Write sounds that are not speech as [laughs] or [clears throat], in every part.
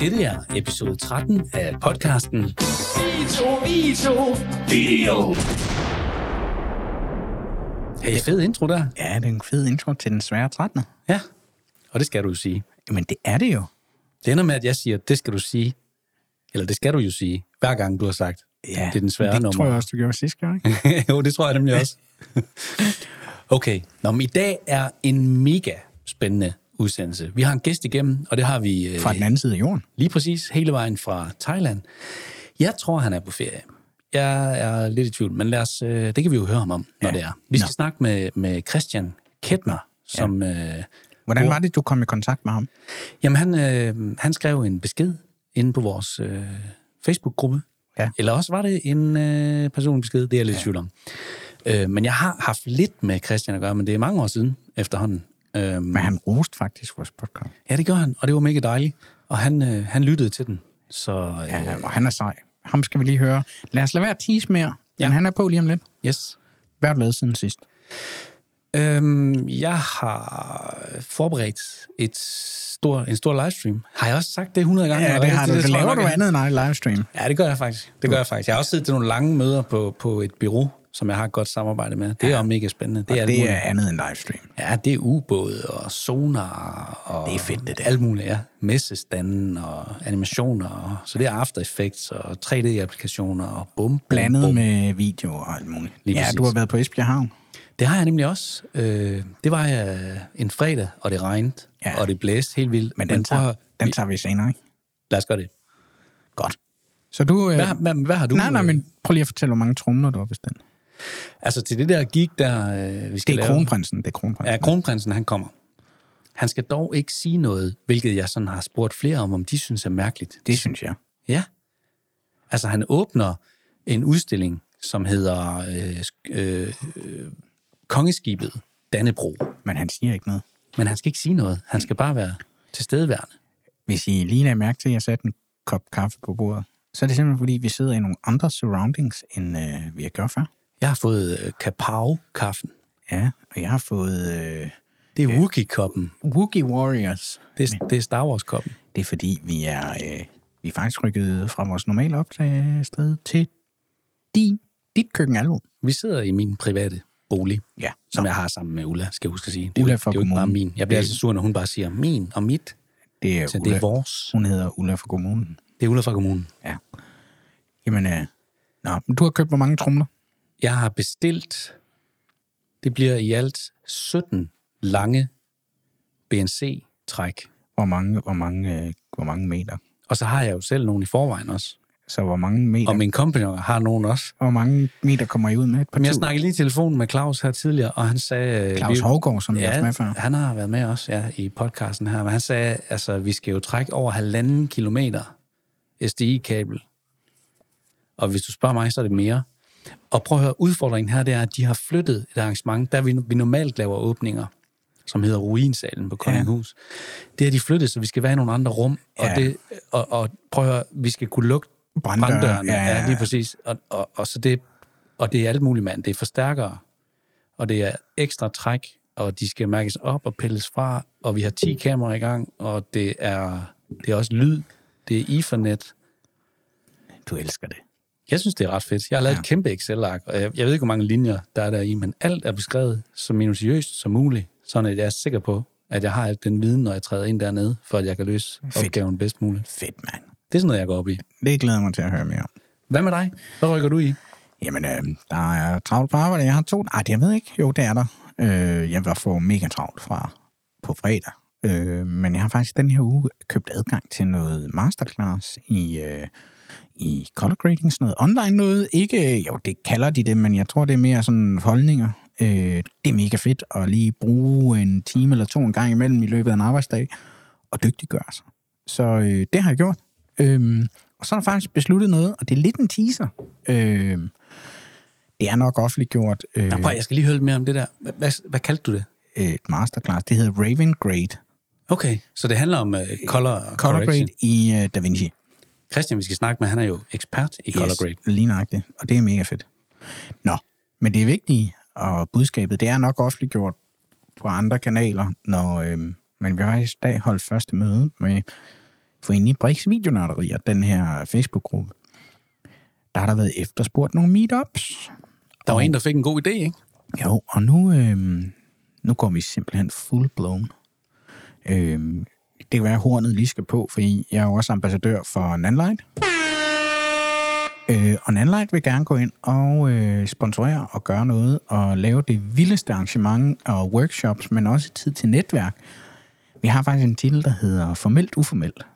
Dette er episode 13 af podcasten Vito, Vito, video. Hey, fed intro der. Ja, det er en fed intro til den svære 13. Ja, og det skal du jo sige. Men det er det jo. Det ender med, at jeg siger, det skal du sige. Eller det skal du jo sige, hver gang du har sagt. Ja, det er den svære det nummer. tror jeg også, du gjorde sidste gang. ikke? [laughs] jo, det tror jeg nemlig også. [laughs] okay, Nå, men i dag er en mega spændende udsendelse. Vi har en gæst igennem, og det har vi øh, Fra den anden side af jorden. lige præcis hele vejen fra Thailand. Jeg tror, han er på ferie. Jeg er lidt i tvivl, men lad os, øh, det kan vi jo høre ham om, når Ja. det er. Vi skal Nå. snakke med, med Christian Kettner, som... Øh, Hvordan Hvor- var det, du kom i kontakt med ham? Jamen, han, øh, han skrev en besked inde på vores øh, Facebook-gruppe. Ja. Eller også var det en øh, personlig besked, det er jeg lidt i tvivl om. Øh, men jeg har haft lidt med Christian at gøre, men det er mange år siden efterhånden. Øh, Men han roste faktisk vores podcast. ja, det gjorde han, og det var mega dejligt. Og han, øh, han lyttede til den. Så øh, Ja, og han er sej. Ham skal vi lige høre. Lad os lade være at tease mere. Ja. Men han er på lige om lidt. yes. Hvad har du lavet siden sidst? Øhm, jeg har forberedt et stor, en stor livestream. Har jeg også sagt det 100 gange? Ja, det har du. Det jeg laver du andet end ej livestream. Ja, det gør jeg faktisk. Det gør jeg faktisk. Jeg har også siddet til nogle lange møder på, på et bureau, som jeg har et godt samarbejde med. Det er jo mega spændende. Det er, alt Det muligt. er andet end livestream. Ja, det er ubåde og sonar og... Det er fedt, det der. Alt muligt, ja. Messestanden og animationer. Og, så det er After Effects og 3D-applikationer og bum, bum, Blandet bum. med video og alt muligt. Lige ja, præcis. du har været på Esbjerg Havn. Det har jeg nemlig også. Øh, det var jeg en fredag, og det regnede, ja. Ja. og det blæste helt vildt. Men den, tager, den tager vi senere, ikke? Lad os gøre det. Godt. Så du... Øh, Hvad, hvad, hvad har du? nej, nej, øh, men prøv lige at fortælle, hvor mange tromler du har bestilt. Altså til det der gig, der øh, vi skal Det er lave... kronprinsen, det er kronprinsen. Ja, kronprinsen, han kommer. Han skal dog ikke sige noget, hvilket jeg sådan har spurgt flere om, om de synes er mærkeligt. Det synes jeg. Ja. Altså, han åbner en udstilling, som hedder øh, øh, Kongeskibet Dannebro. Men han siger ikke noget. Men han skal ikke sige noget. Han skal bare være tilstedeværende. Hvis I lige lagde mærke til, at jeg satte en kop kaffe på bordet, så er det simpelthen, fordi vi sidder i nogle andre surroundings, end øh, vi har gjort før. Jeg har fået øh, Kapau-kaffen. Ja, og jeg har fået øh, Det er Wookie-koppen. Wookie Warriors. Det er, det er Star Wars-koppen. Det er fordi, vi er, øh, vi er faktisk rykket fra vores normale optagested til din, dit køkkenalbum. Vi sidder i min private bolig, Ja, som jeg har sammen med Ulla, skal jeg huske at sige. Det Ulla fra det er jo ikke bare kommunen. min. Jeg bliver Det- altid sur, når hun bare siger min og mit. det er, Så Ulla, det er vores. Hun hedder Ulla fra kommunen. Det er Ulla fra kommunen. Ja. Jamen, øh, nå, men du har købt hvor mange tromler? Jeg har bestilt, det bliver i alt 17 lange BNC-træk. Hvor mange, hvor mange, øh, hvor mange meter? Og så har jeg jo selv nogen i forvejen også. Så hvor mange meter, Og min kompagnon har nogen også. hvor mange meter kommer I ud med? Et par Men jeg snakkede lige i telefon med Claus her tidligere, og han sagde... Claus vi- Hovgaard, som Ja, med før. han har været med også ja, i podcasten her, men han sagde, altså, vi skal jo trække over halvanden kilometer SDI-kabel. Og hvis du spørger mig, så er det mere. Og prøv at høre, udfordringen her, det er, at de har flyttet et arrangement, der vi, vi normalt laver åbninger, som hedder Ruinsalen på Kongenghus. Det har de flyttet, så vi skal være i nogle andre rum. Og, Ja. det, og, og prøv at høre, vi skal kunne lukke Branddøre, branddørene. ja, ja, Ja, ja. lige præcis. Og, og, og, så det, og det er alt muligt, mand. Det er forstærkere, og det er ekstra træk, og de skal mærkes op og pilles fra, og vi har 10 kameraer i gang, og det er, det er også lyd, det er Ethernet. Du elsker det. Jeg synes, det er ret fedt. Jeg har lavet Ja. et kæmpe Excel-ark, og jeg, jeg ved ikke, hvor mange linjer der er der i, men alt er beskrevet så minutiøst som muligt, sådan at jeg er sikker på, at jeg har alt den viden, når jeg træder ind dernede, for at jeg kan løse Fedt. opgaven bedst muligt. Fedt, mand. Det er sådan noget, jeg går op i. Det glæder mig til at høre mere om. Hvad med dig? Hvad rykker du i? Jamen, øh, der er travlt på arbejde. Jeg har to... Ej, det jeg ved ikke. Jo, det er der. Øh, jeg var få mega travlt fra på fredag. Øh, men jeg har faktisk den her uge købt adgang til noget masterclass i, øh, i color grading, sådan noget online noget. Ikke, jo, det kalder de det, men jeg tror, det er mere sådan holdninger. Øh, det er mega fedt at lige bruge en time eller to en gang imellem i løbet af en arbejdsdag og dygtiggøre sig. Så øh, det har jeg gjort. Øhm, og så er der faktisk besluttet noget, og det er lidt en teaser. Øhm, det er nok offentliggjort øh, Nå, prøv, jeg skal lige høre lidt mere om det der. Hvad, hvad, hvad kaldte du det? et masterclass. Det hedder Raven Grade. Okay, så det handler om uh, color, Color correction. Grade i uh, DaVinci. Christian, vi skal snakke med, han er jo ekspert i color grade. Lige nøjagtigt. Og det er mega fedt. Nå, men det er vigtigt, og budskabet, det er nok offentliggjort på andre kanaler, når, øhm, men vi har i dag holdt første møde med For inde i Brix Videonørderier, den her Facebook-gruppe, der har der været efterspurgt nogle meetups. Der var en, der fik en god idé, ikke? Jo, og nu, øhm, nu går vi simpelthen full blown. Øhm, det kan være, at hornet lige skal på, fordi jeg er jo også ambassadør for Nanlight. Øh, og Nanlight vil gerne gå ind og øh, sponsorere og gøre noget og lave det vildeste arrangement og workshops, men også tid til netværk. Vi har faktisk en titel, der hedder Formelt Uformelt.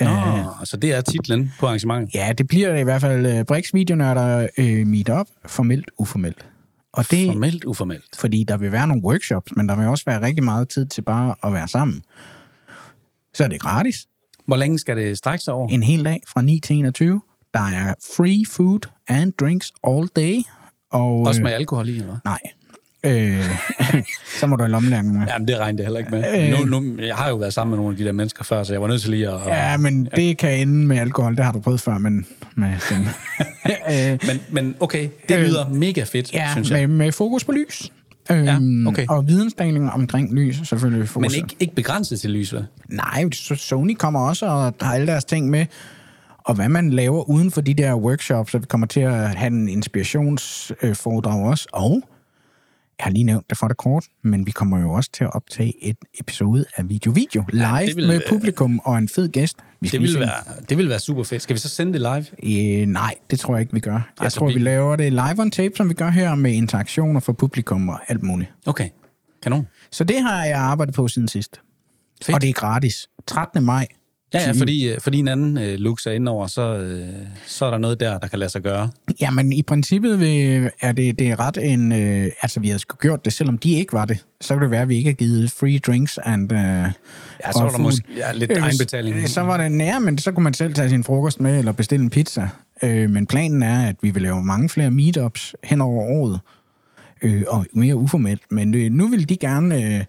Nå, øh, altså det er titlen på arrangementet. Ja, det bliver i hvert fald uh, Brix Videonørder uh, Meetup, formelt uformelt. Og det, Formelt uformelt. fordi der vil være nogle workshops, men der vil også være rigtig meget tid til bare at være sammen. Så er det gratis. Hvor længe skal det strække sig over? En hel dag fra 9 til 21. Der er free food and drinks all day. Og, Også øh, med alkohol i, eller? Nej. Øh, [laughs] så må du i lommelærken med. Jamen, det regnede jeg heller ikke med. Øh. Nu, nu, jeg har jo været sammen med nogle af de der mennesker før, så jeg var nødt til lige at... Ja, men det kan ende med alkohol. Det har du prøvet før, men med [laughs] den. øh, Men, men okay, det Øh, lyder mega fedt, ja, synes jeg. med, med fokus på lys. Øhm, okay. Og vidensdeling omkring lys, selvfølgelig. Men Fokus. ikke, ikke begrænset til lys, vel? Nej, Sony kommer også og har alle deres ting med. Og hvad man laver uden for de der workshops, så vi kommer til at have en inspirationsforedrag også. Og jeg har lige nævnt det for det kort, men vi kommer jo også til at optage et episode af Video Video live ja, vil med være- publikum og en fed gæst. Vi Det se- være, det ville være super fedt. Skal vi så sende det live? Øh, nej, det tror jeg ikke, vi gør. Jeg Altså, tror, vi... vi- vi laver det live on tape, som vi gør her, med interaktioner for publikum og alt muligt. Okay, kanon. Så det har jeg arbejdet på siden sidst. Fedt. Og det er gratis. 13. maj. Ja, ja, fordi, øh, fordi en anden øh, lux er indover, så, øh, så er der noget der, der kan lade sig gøre. Jamen, i princippet vil, er det, det er ret en... Øh, altså, vi havde sgu gjort det, selvom de ikke var det. Så kan det være, at vi ikke har givet free drinks and... Øh, ja, så var der måske ja, lidt egenbetaling. Så var det nær, men så kunne man selv tage sin frokost med, eller bestille en pizza. Øh, men planen er, at vi vil lave mange flere meetups hen over året. Øh, og mere uformelt. Men øh, nu vil de gerne øh,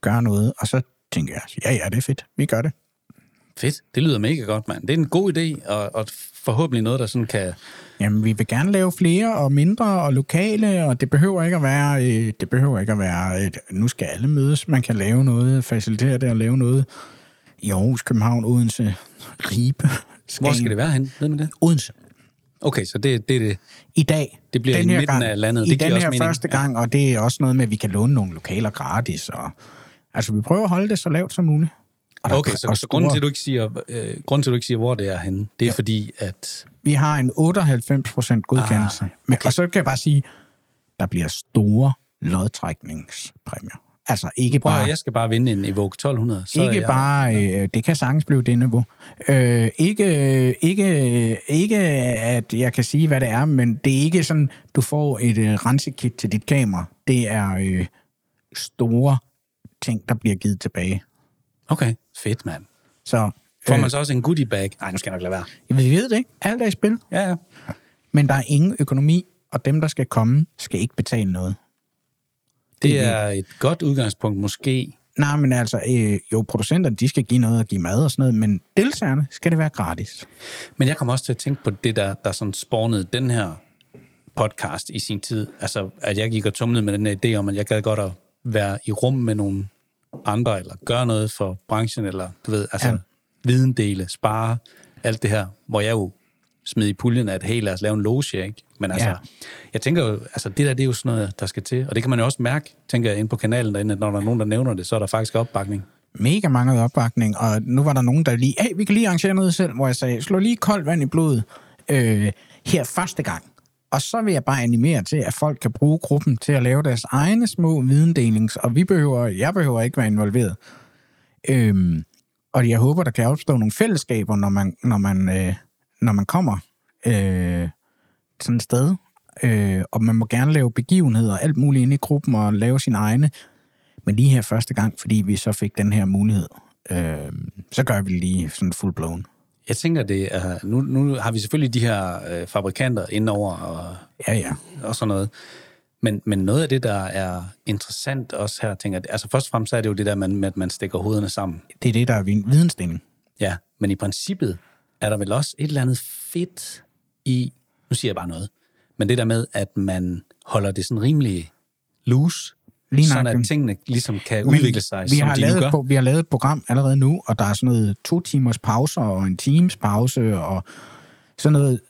gøre noget, og så tænker jeg, ja, ja, det er fedt. Vi gør det. Fedt, det lyder mega godt, mand. Det er en god idé, og, og forhåbentlig noget, der sådan kan... Jamen, vi vil gerne lave flere og mindre og lokale, og det behøver ikke at være, øh, det behøver ikke at være, et, nu skal alle mødes. Man kan lave noget, facilitere det og lave noget i Aarhus, København, Odense, Ribe. Hvor skal det være hen? Ved man det? Odense. Okay, så det, det er det. I dag. Det bliver den i her midten af landet. I Det giver den også her mening. første gang, og det er også noget med, at vi kan låne nogle lokaler gratis. Og, altså, vi prøver at holde det så lavt som muligt. Der- Okay, så, så grunden, til, at du ikke siger, øh, grunden til, at du ikke siger, hvor det er henne, det er ja. fordi, at... Vi har en 98 procent godkendelse. Ah, okay. Og så kan jeg bare sige, der bliver store lodtrækningspræmier. Altså ikke Prøv, bare... jeg skal bare vinde en Evoque 1200. Så Ikke jeg, bare, øh, det kan sagtens blive det niveau. Øh, ikke, ikke, ikke, at jeg kan sige, hvad det er, men det er ikke sådan, du får et øh, rensekit til dit kamera. Det er øh, store ting, der bliver givet tilbage. Okay, fedt, mand. Så Får øh, man så også en goodie bag? Nej, nu skal jeg nok lade være. vi ved det ikke. Alt er i spil. Ja, ja. Men der er ingen økonomi, og dem, der skal komme, skal ikke betale noget. Det er et godt udgangspunkt, måske. Nej, men altså, øh, jo, producenterne, de skal give noget og give mad og sådan noget, men deltagerne skal det være gratis. Men jeg kommer også til at tænke på det, der, der sådan spawnede den her podcast i sin tid. Altså, at jeg gik og tumlede med den her idé om, at jeg gad godt at være i rum med nogle andre, eller gøre noget for branchen, eller du ved, altså Ja. videndele, spare, alt det her, hvor jeg jo smed i puljen, at hey, lad os lave en loge, ikke? Men altså, Ja. ja. jeg tænker jo, altså det der, det er jo sådan noget, der skal til. Og det kan man jo også mærke, tænker jeg, inde på kanalen derinde, at når der er nogen, der nævner det, så er der faktisk opbakning. Mega mange opbakning, og nu var der nogen, der lige, hey, vi kan lige arrangere noget selv, hvor jeg sagde, slå lige koldt vand i blodet øh, her første gang. Og så vil jeg bare animere til, at folk kan bruge gruppen til at lave deres egne små videndelings, og vi behøver, jeg behøver ikke være involveret. Øhm, og jeg håber, der kan opstå nogle fællesskaber, når man, når man, øh, når man kommer øh, sådan et sted. Øh, og man må gerne lave begivenheder og alt muligt inde i gruppen og lave sine egne. Men lige her første gang, fordi vi så fik den her mulighed, øh, så gør vi lige sådan full blown. Jeg tænker, det er, nu, nu har vi selvfølgelig de her øh, fabrikanter indover og, Ja, ja. og sådan noget. Men, men noget af det, der er interessant også her, tænker jeg, altså først og fremmest så er det jo det der med, med, at man stikker hovederne sammen. Det er det, der er vidensdeling. Ja, men i princippet er der vel også et eller andet fedt i, nu siger jeg bare noget, men det der med, at man holder det sådan rimelig loose, Lige sådan at tingene ligesom kan Men udvikle sig, vi som har de lavet, nu gør. på, vi har lavet et program allerede nu, og der er sådan noget to timers pauser og en times pause og sådan noget.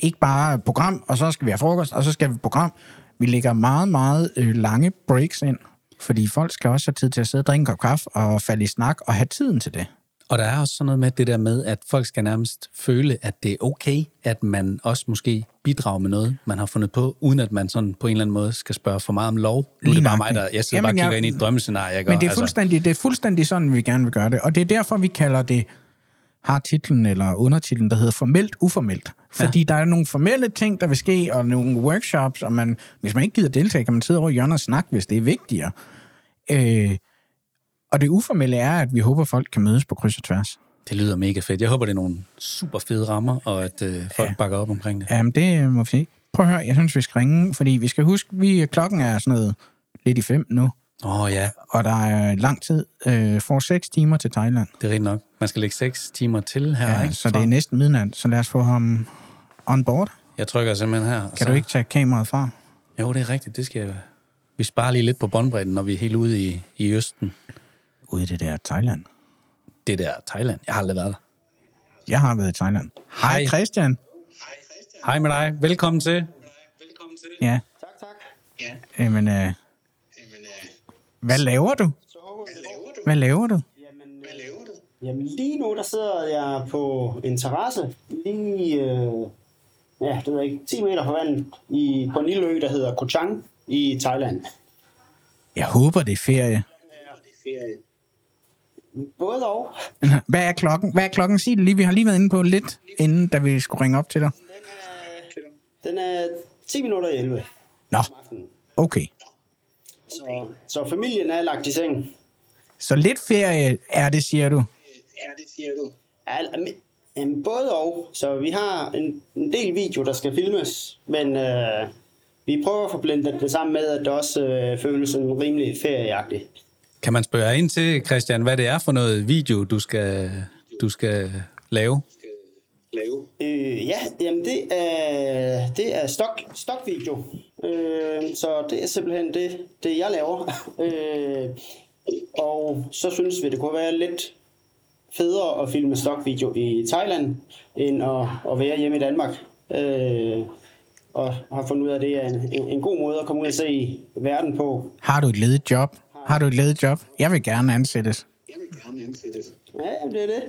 Ikke bare program, og så skal vi have frokost, og så skal vi program. Vi lægger meget, meget øh, lange breaks ind, fordi folk skal også have tid til at sidde og drikke en kop kaffe og falde i snak og have tiden til det. Og der er også sådan noget med det der med, at folk skal nærmest føle, at det er okay, at man også måske bidrager med noget, man har fundet på, uden at man sådan på en eller anden måde skal spørge for meget om lov. Nu er Lige det bare mig, der... Jeg sidder Jamen, bare og kigger jeg- ind i et drømmescenarie. Ikke? Men det er, Altså, fuldstændig, det er fuldstændig sådan, vi gerne vil gøre det. Og det er derfor, vi kalder det, har titlen eller undertitlen, der hedder formelt uformelt. Fordi ja. der er nogle formelle ting, der vil ske, og nogle workshops, og man, hvis man ikke gider deltage, kan man sidde over i hjørnet og snakke, hvis det er vigtigere. Øh, og det uformelle er, at vi håber, folk kan mødes på kryds og tværs. Det lyder mega fedt. Jeg håber, det er nogle super fede rammer, og at øh, folk ja. bakker op omkring det. Jamen, det må vi se. Prøv at høre, jeg synes, vi skal ringe, fordi vi skal huske, vi klokken er sådan noget lidt i fem nu, Åh oh, ja, og der er lang tid. Øh, får seks timer til Thailand. det er rigtigt nok. Man skal lægge 6 timer til her, Ja, ikke? så det er næsten midnat, så lad os få ham on board. Jeg trykker simpelthen her. Kan så... du ikke tage kameraet fra? Jo, det er rigtigt. Det skal jeg. Vi sparer lige lidt på båndbredden, når vi er helt ude i, i Østen. Ude i det der Thailand. Det der Thailand. Jeg har aldrig været der. Jeg har været i Thailand. Hej Hej. Christian. Hej med dig. Velkommen til. Ja. Tak, tak. Ja, Jamen, øh, hvad laver du? Hvad laver du? Jamen, hvad laver du? jamen lige nu, der sidder jeg på en terrasse, lige, øh, ja, det ved ikke, 10 meter fra vandet, i, på en lille ø, der hedder Koh Chang i Thailand. Jeg håber, det er ferie. Det er ferie. Både og. Hvad er klokken? Hvad er klokken? Sig det lige. Vi har lige været inde på lidt, inden da vi skulle ringe op til dig. Den er 10 minutter i 11 Nå, okay. Så, så familien er lagt i seng. Så lidt ferie er det, siger du? Ja, det siger du. Ja, både og. Så vi har en, en del video, der skal filmes, men øh, vi prøver at få blendet det sammen med, at det også øh, føles sådan rimelig ferieagtigt. Kan man spørge ind til, Christian, hvad det er for noget video, du skal, du skal lave? Lave. Øh, ja, jamen det er, det er stok, stokvideo. Øh, så det er simpelthen det, det jeg laver. [laughs] øh, og så synes vi, det kunne være lidt federe at filme stokvideo i Thailand, end at, at være hjemme i Danmark. Øh, og har fundet ud af, at det er en, en, en god måde at komme ud og se verden på. Har du et ledigt job? Har du et ledigt job? Jeg vil gerne ansættes. Jeg vil gerne ansættes. Ja, det er det.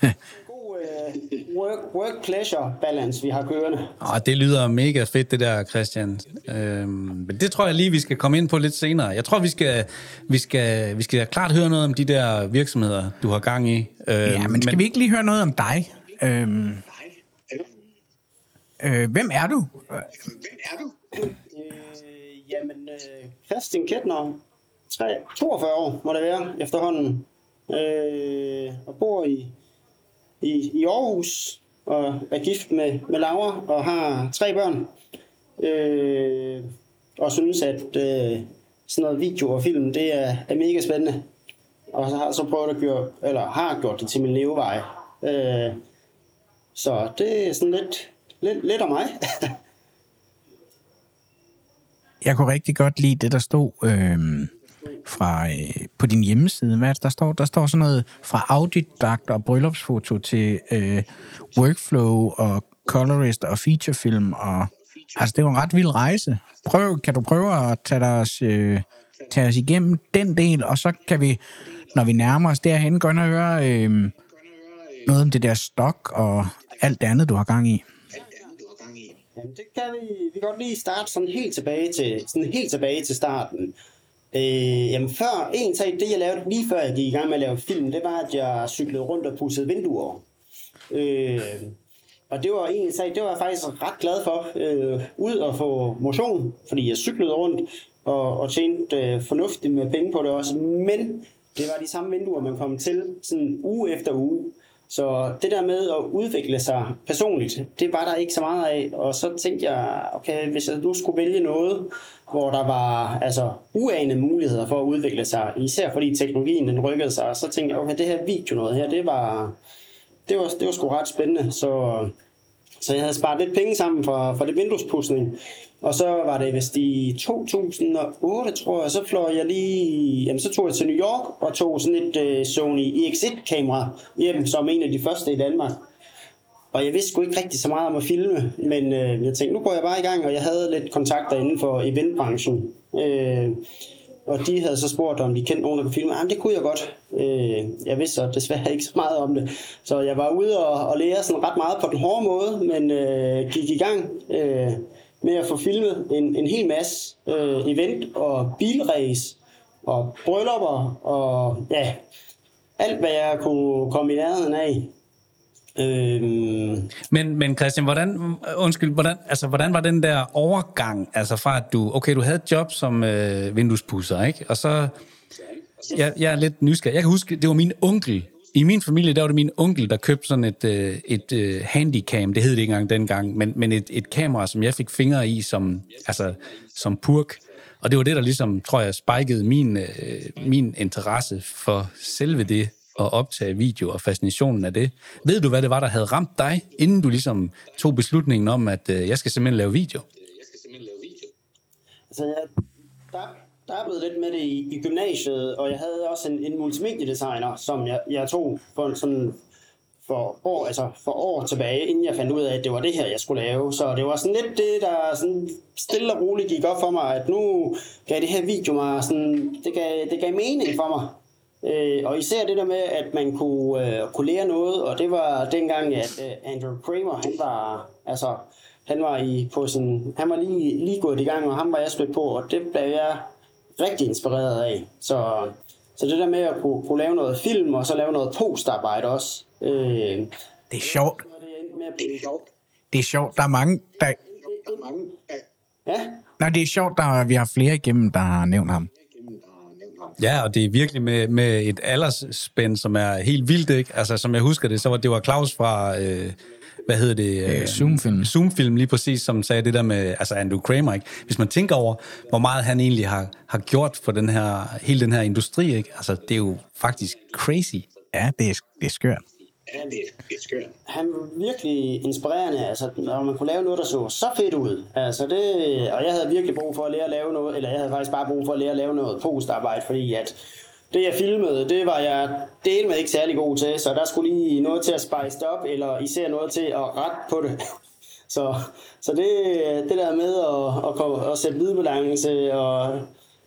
[laughs] god øh, work, work-pleasure balance, vi har kørende. Og det lyder mega fedt, det der, Christian. Øhm, men det tror jeg lige, vi skal komme ind på lidt senere. Jeg tror, vi skal, vi skal, vi skal klart høre noget om de der virksomheder, du har gang i. Øhm, Ja, men skal vi ikke lige høre noget om dig? Øhm, øh, hvem er du? hvem er du? Øh, jamen, øh, Christian Kettner, 3, 42 år må det være efterhånden, øh, og bor i, i, i Aarhus, og er gift med, med Laura, og har tre børn. Øh, og synes, at øh, sådan noget video og film, det er, er mega spændende. Og så har så prøvet at gøre, eller har gjort det til min levevej. Øh, så det er sådan lidt, lidt, lidt om mig. [laughs] Jeg kunne rigtig godt lide det, der stod Øh fra, øh, på din hjemmeside. Hvad det, der står? Der står sådan noget fra auditakt og bryllupsfoto til øh, workflow og colorist og featurefilm. Og, altså, det var en ret vild rejse. Prøv, kan du prøve at tage os, øh, tage os igennem den del, og så kan vi, når vi nærmer os derhen, gå ind og høre øh, noget om det der stok og alt det andet, du har gang i. Jamen, det kan vi, vi kan godt lige starte sådan helt tilbage til, sådan helt tilbage til starten. Øh, jamen før, en sag, det jeg lavede lige før jeg gik i gang med at lave film, det var, at jeg cyklede rundt og pudsede vinduer. Øh, og det var en sag, det var jeg faktisk ret glad for. Øh, ud og få motion, fordi jeg cyklede rundt og, og tjente øh, fornuftigt med penge på det også. Men det var de samme vinduer, man kom til sådan uge efter uge. Så det der med at udvikle sig personligt, det var der ikke så meget af. Og så tænkte jeg, okay, hvis jeg nu skulle vælge noget, hvor der var altså, uanede muligheder for at udvikle sig, især fordi teknologien den rykkede sig, så tænkte jeg, okay, det her video noget her, det var, det var, det var sgu ret spændende. Så, Så jeg havde sparet lidt penge sammen for, for det vinduespudsning. Og så var det vist i 2008, tror jeg, så fløj jeg lige, jamen så tog jeg til New York og tog sådan et uh, Sony EX1-kamera hjem, som en af de første i Danmark. Og jeg vidste sgu ikke rigtig så meget om at filme, men øh, jeg tænkte, nu går jeg bare i gang, og jeg havde lidt kontakter inden for eventbranchen. Øh, og de havde så spurgt, om de kendte nogen, der kunne filme. Jamen, det kunne jeg godt. Øh, jeg vidste så desværre ikke så meget om det. Så jeg var ude og, og lære sådan ret meget på den hårde måde, men øh, gik i gang øh, med at få filmet en, en hel masse øh, event og bilrace og bryllupper og ja, alt hvad jeg kunne komme i nærheden af. Øhm, Men, men Christian, hvordan, undskyld, hvordan, altså, hvordan var den der overgang, altså fra at du, okay, du havde et job som øh, vinduespusser, ikke? Og så, jeg, jeg er lidt nysgerrig. Jeg kan huske, det var min onkel, i min familie, der var det min onkel, der købte sådan et, øh, et øh, handycam, det hed det ikke engang dengang, men, men et, et kamera, som jeg fik fingre i som, altså, som purk. Og det var det, der ligesom, tror jeg, spikede min, øh, min interesse for selve det at optage video og fascinationen af det. Ved du, hvad det var, der havde ramt dig, inden du ligesom tog beslutningen om, at øh, jeg skal simpelthen lave video? Altså, jeg, der, der er blevet lidt med det i, i gymnasiet, og jeg havde også en, en multimediedesigner, som jeg, jeg tog for sådan for år, altså for år tilbage, inden jeg fandt ud af, at det var det her, jeg skulle lave. Så det var sådan lidt det, der sådan stille og roligt gik op for mig, at nu gav det her video mig sådan, det gav, det gav mening for mig. Øh, og især det der med, at man kunne, øh, kunne lære noget, og det var dengang, at øh, Andrew Kramer, han var, altså, han var i på sådan, han var lige, lige gået i gang, og ham var jeg stødt på, og det blev jeg rigtig inspireret af. Så, så det der med at kunne, kunne lave noget film, og så lave noget postarbejde også. Øh, Det er sjovt. det endte med at Det blive, er sjovt. Det er sjovt. Der er mange, der... Der er mange af ja, Nej, det er sjovt, der vi har flere igennem, der har nævnt ham. igennem, der har nævnt ham. Ja, og det er virkelig med, med et aldersspænd, som er helt vildt, ikke? Altså, som jeg husker det, så var det var Claus fra, øh, hvad hedder det? Øh, Zoom-film. Zoom-film lige præcis, som sagde det der med, altså Andrew Kramer, ikke? Hvis man tænker over, hvor meget han egentlig har, har gjort for den her, hele den her industri, ikke? Altså, det er jo faktisk crazy. Ja, det er, det er skørt. Ja, det er, det han var virkelig inspirerende, altså, når man kunne lave noget, der så så fedt ud. Altså det, og jeg havde virkelig brug for at lære at lave noget, eller jeg havde faktisk bare brug for at lære at lave noget postarbejde, fordi at det jeg filmede, det var jeg del med ikke særlig god til, så der skulle lige noget til at spice det op, eller især noget til at rette på det. [laughs] Så, så det, det der med at, at, komme, at sætte lydbalance og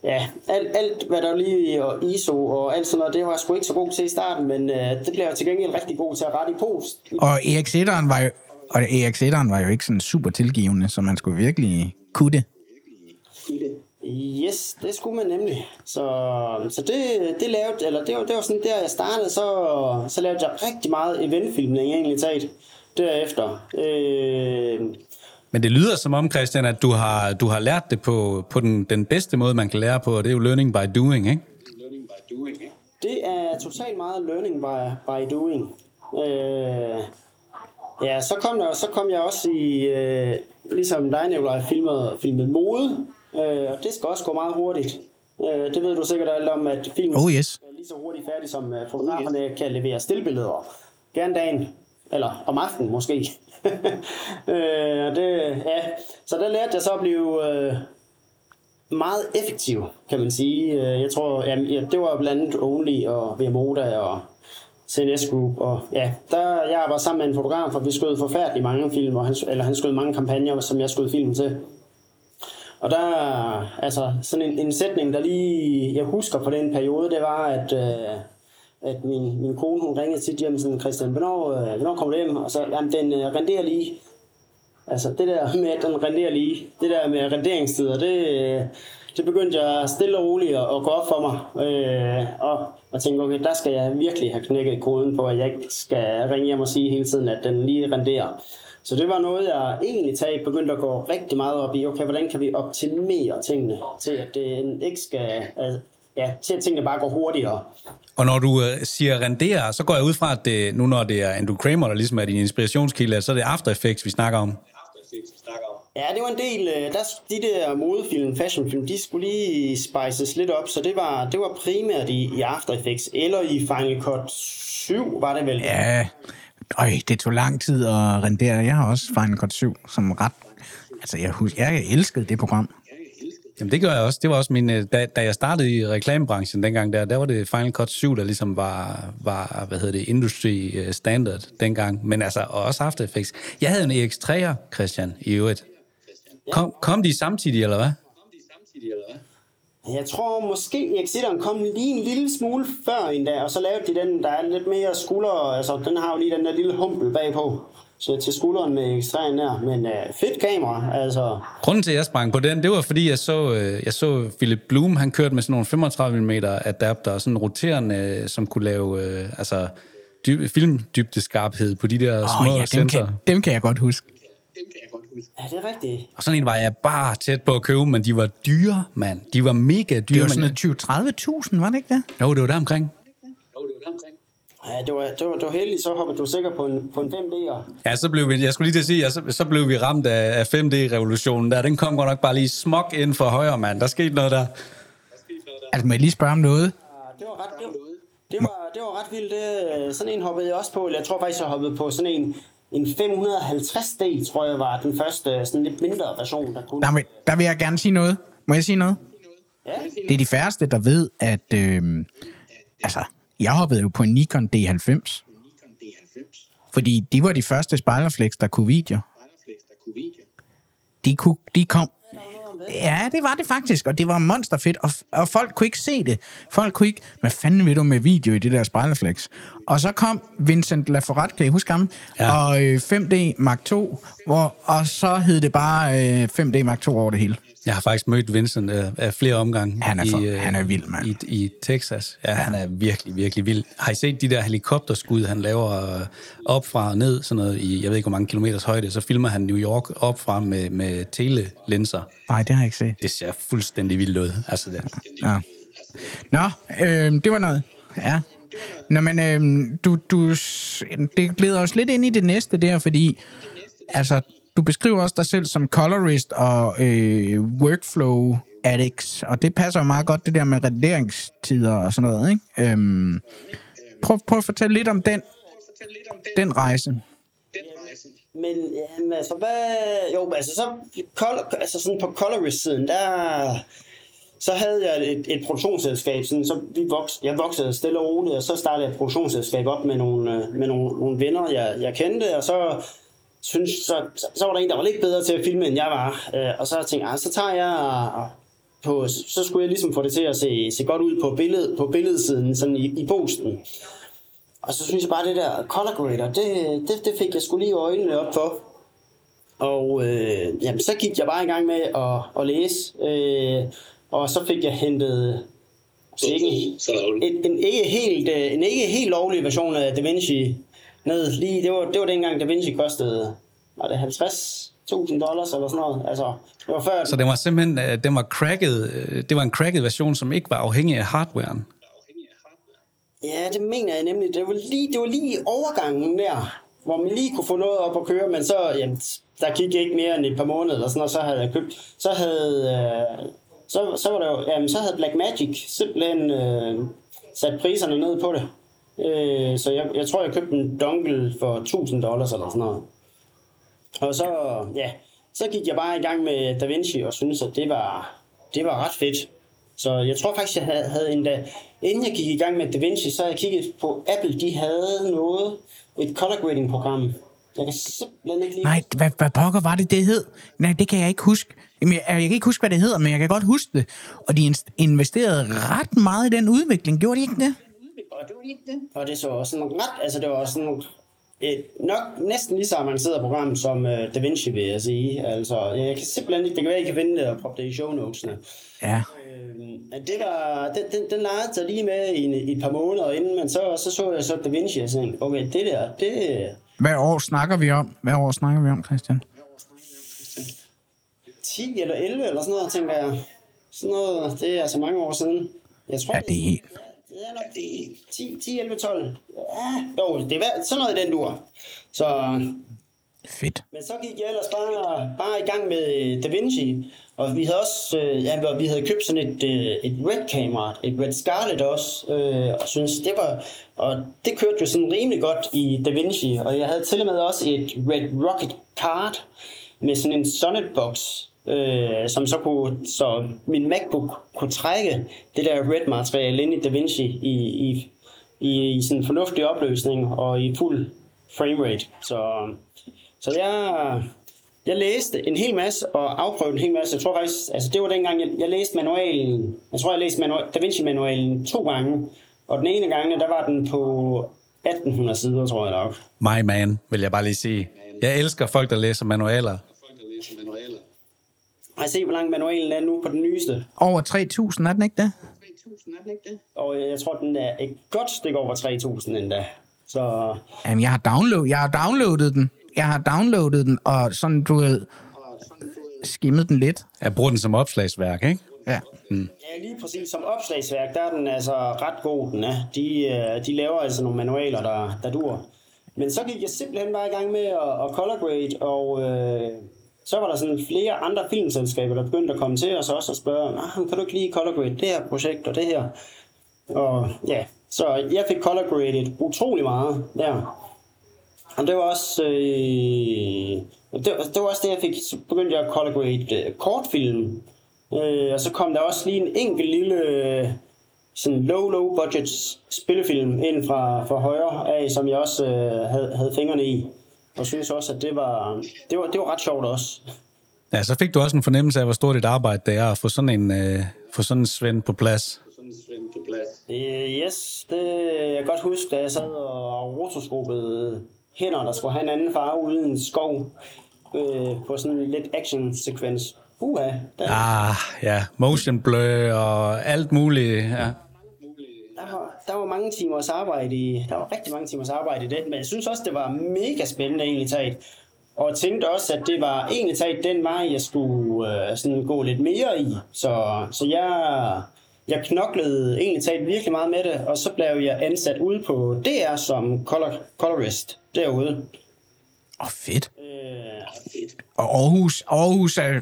ja, alt, alt hvad der lige og ISO og alt sådan noget, det var jeg sgu ikke så god til i starten, men øh, det blev jeg til gengæld rigtig god til at rette i post. Og EX1'eren var jo, og EX1'eren var jo ikke sådan super tilgivende, så man skulle virkelig kunne det. Yes, det skulle man nemlig. Så, så det, det lavede, eller det var, det var sådan der, jeg startede, så, så lavede jeg rigtig meget eventfilmning egentlig taget derefter. Øh, Men det lyder som om, Christian, at du har, du har lært det på, på den, den bedste måde, man kan lære på, og det er jo learning by doing, ikke? Det er totalt meget learning by, by doing. Øh, ja, så kom, der, så kom jeg også i, øh, ligesom dig, Nicolaj, filmet, filmet mode, øh, og det skal også gå meget hurtigt. Øh, det ved du sikkert alt om, at filmen Oh, yes. er lige så hurtigt færdig, som øh, fotograferne kan levere stillbilleder. Gerne dagen, eller om aftenen måske. [laughs] øh, det, ja. Så der lærte jeg så at blive øh, meget effektiv, kan man sige. Øh, jeg tror, jamen, ja, det var blandt andet Only og Vmoda og CNS Group. Og, ja, der, jeg var sammen med en fotograf, og vi skød forfærdeligt mange film, og han, eller han skød mange kampagner, som jeg skød film til. Og der, altså, sådan en, en sætning, der lige, jeg husker på den periode, det var, at, øh, at min, min kone, hun ringede tit hjem sådan, Christian, hvornår, øh, hvornår kommer du hjem? Og så, jamen, den øh, renderer lige. Altså, det der med, at den renderer lige, det der med renderingstider, det, øh, det begyndte jeg stille og roligt at, at gå op for mig. Øh, og, og tænke, okay, der skal jeg virkelig have knækket koden på, at jeg ikke skal ringe hjem og sige hele tiden, at den lige renderer. Så det var noget, jeg egentlig tag begyndte at gå rigtig meget op i. Okay, hvordan kan vi optimere tingene til, at det øh, ikke skal... Altså, ja, til at tingene bare går hurtigere. Og når du øh, siger rendere, så går jeg ud fra, at det, nu når det er Andrew Kramer, der ligesom er din inspirationskilde, så er det After Effects, vi snakker om. After Effects, vi snakker om. Ja, det var en del... øh, Der, de der modefilm, fashionfilm, de skulle lige spices lidt op, så det var, det var primært i, i After Effects, eller i Final Cut 7, var det vel? Ja, Øj, det tog lang tid at rendere. Jeg har også Final Cut 7 som ret... Altså, jeg, husker, jeg elskede det program. Jamen det gør jeg også. Det var også min... Øh, da, da jeg startede i reklamebranchen dengang der, der var det Final Cut 7, der ligesom var, var hvad hedder det, industry øh, standard dengang. Men altså, og også After Effects. Jeg havde en EX3'er, Christian, i øvrigt. Kom, kom de samtidig, eller hvad? Jeg tror måske, Exiteren kom lige en lille smule før endda, og så lavede de den, der er lidt mere skulder, altså den har jo lige den der lille humpel bagpå, så til skulderen med ekstræen der, men uh, fedt kamera, altså, Grunden til, at jeg sprang på den, det var, fordi jeg så, øh, jeg så Philip Bloom, han kørte med sådan nogle 35 mm adapter, sådan roterende, øh, som kunne lave øh, altså, dyb, filmdybdeskarphed på de der Åh, små oh, ja, dem sensorer. kan, dem kan jeg godt huske. ja, det er rigtigt. Og sådan en var jeg bare tæt på at købe, men de var dyre, mand. De var mega dyre. Det var sådan noget 20-30.000, var det ikke det? Jo, det var der omkring. Ja, det var, det var, det var heldigt, så hoppede du sikkert på en, på en 5D'er. Ja, så blev vi, jeg skulle lige til at sige, ja, så, så blev vi ramt af, af 5D-revolutionen der. Den kom godt nok bare lige smok ind for højre, mand. Der skete noget der. Altså, må jeg lige spørge om noget? Det var ret, det var, det var, det var ret vildt. Det, sådan en hoppede jeg også på. Eller jeg tror faktisk, jeg hoppede på sådan en, en 550D, tror jeg var den første sådan lidt mindre version, der kunne. Der, vil, der vil jeg gerne sige noget. Må jeg sige noget? Ja, Det er de færreste, der ved, at... Øh, altså, jeg hoppede jo på en Nikon D90. Fordi de var de første spejlerflex, der kunne video. De, kunne, de kom... Ja, det var det faktisk, og det var monsterfedt, og, og folk kunne ikke se det. Folk kunne ikke, hvad fanden vil du med video i det der spejlerflex? Og så kom Vincent Laforet, kan I huske ham? Ja. Og øh, 5D Mark II, hvor, og så hed det bare øh, 5D Mark II over det hele. Jeg har faktisk mødt Vincent øh, af flere omgange. Han er for- i, øh, han er vild, mand. I, I Texas. Ja, ja, han er virkelig, virkelig vild. Har I set de der helikopterskud, han laver øh, op fra og ned, sådan noget i, jeg ved ikke, hvor mange kilometers højde, så filmer han New York op fra med, med telelinser. Nej, det har jeg ikke set. Det ser fuldstændig vildt ud. Altså, det, Ja. Nå, øh, det var noget. Ja. Nå, men øh, du, du, det glæder os lidt ind i det næste der, fordi altså, du beskriver også dig selv som colorist og øh, workflow addicts, og det passer jo meget godt, det der med renderingstider og sådan noget, ikke? Øhm, prøv, prøv at fortælle lidt om den, den rejse. Men jamen, altså, hvad... Jo, altså, så, color, altså sådan på colorist-siden, der... Så havde jeg et, et produktionsselskab, sådan, så vi voks, jeg voksede stille og roligt, og så startede jeg et produktionsselskab op med nogle, øh, med nogle, nogle venner, jeg, jeg kendte, og så, synes, så, så, så var der en, der var lidt bedre til at filme, end jeg var. Øh, og så tænkte jeg, ah, så tager jeg på, så skulle jeg ligesom få det til at se, se godt ud på, billed, på billedsiden, sådan i, i posten. Og så synes jeg bare, det der color grader, det, det, det fik jeg skulle lige øjnene op for. Og øh, jamen, så gik jeg bare i gang med at, at læse. Øh, og så fik jeg hentet ikke, en, en, ikke helt, øh, en ikke helt lovlig version af DaVinci ned. Lige, det, var, det var dengang DaVinci kostede var det 50.000 dollars eller sådan noget. Altså, det var før, så den var simpelthen, øh, den var cracket, øh, det var en cracket version, som ikke var afhængig af hardwaren. Ja, det mener jeg nemlig. Det var lige, det var lige i overgangen der, hvor man lige kunne få noget op at køre, men så, jamen, der gik ikke mere end et par måneder eller sådan, og så havde jeg købt, så havde, øh, så, så var der jo, jamen, så havde Blackmagic simpelthen øh, sat priserne ned på det. Øh, så jeg, jeg tror, jeg købte en dongle for 1000 dollars eller sådan noget. Og så, ja, så gik jeg bare i gang med DaVinci og syntes, at det var, det var ret fedt. Så jeg tror faktisk, jeg havde, havde endda, inden jeg gik i gang med DaVinci, så havde jeg kigget på Apple, de havde noget, et color grading program. Jeg kan simpelthen ikke lige... Nej, hvad, hvad pokker var det, det hed? Nej, det kan jeg ikke huske. Jamen, jeg, jeg kan ikke huske, hvad det hedder, men jeg kan godt huske det. Og de investerede ret meget i den udvikling. Gjorde de ikke det? Og det var ikke det. Og det så også sådan ret, altså det var også sådan et nok næsten lige så avanceret program som uh, DaVinci, vil jeg sige. Altså, jeg kan simpelthen ikke, det kan være, jeg kan finde det og proppe det i show notesene. Ja. Øh, det var, den, den, den legede sig lige med i, en, i et par måneder inden, men så så, så jeg så Da Vinci og tænkte, okay, det der, det, Hvad år snakker vi om? Hvad år snakker vi om, Christian? 10 eller 11 eller sådan noget, tænker jeg. Sådan noget, det er altså mange år siden. Jeg tror, Ja, det er helt... det er nok det 10, 10 11, 12. Ja, jo, det er sådan noget i den dur. Så Fedt. Men så gik jeg ellers bare, bare i gang med øh, Da Vinci, og vi havde også, øh, ja, vi havde købt sådan et, øh, et Red kamera, et Red Scarlet også, øh, og synes det var, og det kørte jo sådan rimelig godt i Da Vinci, og jeg havde til og med også et Red Rocket Card med sådan en Sonnet-box, øh, som så kunne, så min MacBook kunne trække det der Red-materiale ind i DaVinci i, i, i, i sådan en fornuftig opløsning og i fuld framerate. Så, så jeg, jeg læste en hel masse og afprøvede en hel masse. Jeg tror faktisk, altså det var dengang, jeg, jeg læste manualen. Jeg tror, jeg læste manual, Da Vinci-manualen to gange. Og den ene gang, der var den på 1800 sider, tror jeg nok. My man, vil jeg bare lige sige. Jeg elsker folk, der læser manualer. Folk, der læser manualer. Har I set, hvor lang manualen er nu på den nyeste? Over 3.000, er den ikke det? 3.000, er den ikke det? Og jeg tror, den er et godt stykke over 3.000 endda. Så Jamen, jeg har, download, jeg har downloadet den. Jeg har downloadet den, og sådan, du ved, skimmet den lidt. Jeg bruger den som opslagsværk, ikke? Ja. Ja, lige præcis. Som opslagsværk, der er den altså ret god, den er. De, øh, de laver altså nogle manualer, der, der dur. Men så gik jeg simpelthen bare i gang med at, at color grade, og øh, så var der sådan flere andre filmselskaber, der begyndte at komme til os også og spørge, ah, kan du ikke lige color grade det her projekt og det her? Og ja, så jeg fik color graded utrolig meget der. Og det var også, øh, det, var- det var også det, jeg fik, så begyndte jeg at color grade øh, kortfilm. Øh, og så kom der også lige en enkelt lille øh, sådan low, low budget spillefilm ind fra, fra højre af, som jeg også øh, havde, havde fingrene i. Og synes også, at det var, det var, det var ret sjovt også. Ja, så fik du også en fornemmelse af, hvor stort et arbejde det er at få sådan en, øh, få sådan en svend på plads. Øh, yes, det jeg kan godt huske, da jeg sad og rotoskopede hænder, der skulle have en anden farve uden en skov øh, på sådan en lidt action-sekvens. Uha, der, Ah, ja, motion blur og alt muligt. Ja. Der, var, der var mange timers arbejde i, der var rigtig mange timers arbejde i det, men jeg synes også, det var mega spændende egentlig taget. Og jeg tænkte også, at det var egentlig taget den vej, jeg skulle øh, sådan gå lidt mere i. Så, så jeg, jeg knoklede egentlig taget virkelig meget med det, og så blev jeg ansat ude på DR som color, colorist derude. Åh, oh, fedt. Øh, Og Aarhus, Aarhus, er,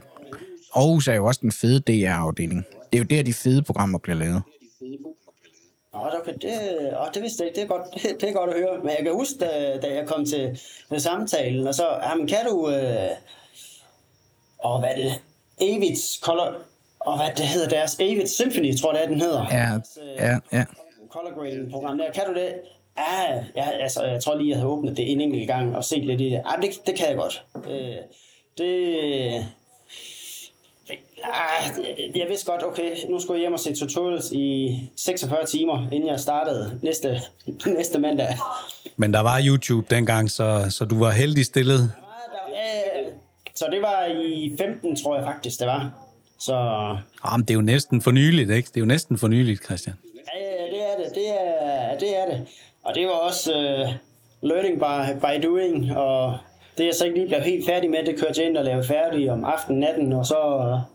Aarhus er jo også den fede DR-afdeling. Det er jo der, de fede programmer bliver lavet. Åh, okay, det, åh, det vidste jeg ikke. Det er, godt, [laughs] det, er godt at høre. Men jeg kan huske, da, da jeg kom til, til samtalen, og så, jamen, kan du... Øh, og hvad er det? Avids Color... Og hvad det hedder deres? Avid Symphony, tror jeg, det er, den hedder. Ja, ja, ja. Color grading program der. Kan du det? Ja, ja altså, jeg tror lige, jeg havde åbnet det en enkelt gang og set lidt i det. Ja, det, det kan jeg godt. Øh, det... Ah, jeg vidste godt, okay, nu skulle jeg hjem og se tutorials i 46 timer, inden jeg startede næste, næste mandag. Men der var YouTube dengang, så, så du var heldig stillet. Øh, Så det var i 15, tror jeg faktisk, det var. Så Jamen, det er jo næsten for nyligt, ikke? Det er jo næsten for nyligt, Christian. Ja, det er det. Det er det. Er det. Og det var også uh, learning by, by doing, og det jeg så ikke lige blev helt færdig med, det kørte jeg ind og lavede færdig om aftenen, natten, og så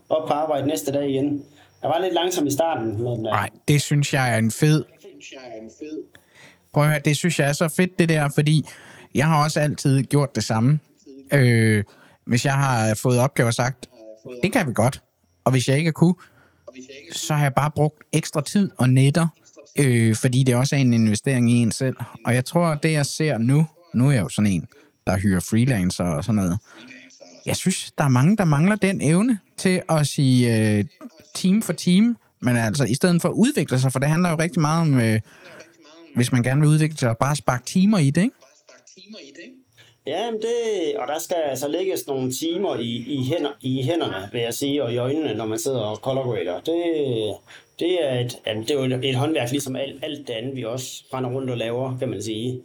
op på arbejde næste dag igen. Jeg var lidt langsom i starten, men uh, Nej, det synes jeg er en fed... Synes jeg er en fed. Prøv at høre, det synes jeg er så fedt, det der, fordi jeg har også altid gjort det samme. Øh, hvis jeg har fået opgaver sagt, det kan vi godt. Og hvis jeg ikke kunne, så har jeg bare brugt ekstra tid og netter, øh, fordi det også er en investering i en selv. Og jeg tror, det jeg ser nu, nu er jeg jo sådan en, der hyrer freelancer og sådan noget. Jeg synes, der er mange, der mangler den evne til at sige øh, team for team, men altså i stedet for at udvikle sig, for det handler jo rigtig meget om, øh, hvis man gerne vil udvikle sig, bare sparke timer i det, ikke? ja, men det, og der skal altså lægges nogle timer i, i, hænder, i hænderne, vil jeg sige, og i øjnene, når man sidder og color grader. Det, det, er et, ja, det er jo et, et håndværk, ligesom alt, alt det andet, vi også render rundt og laver, kan man sige.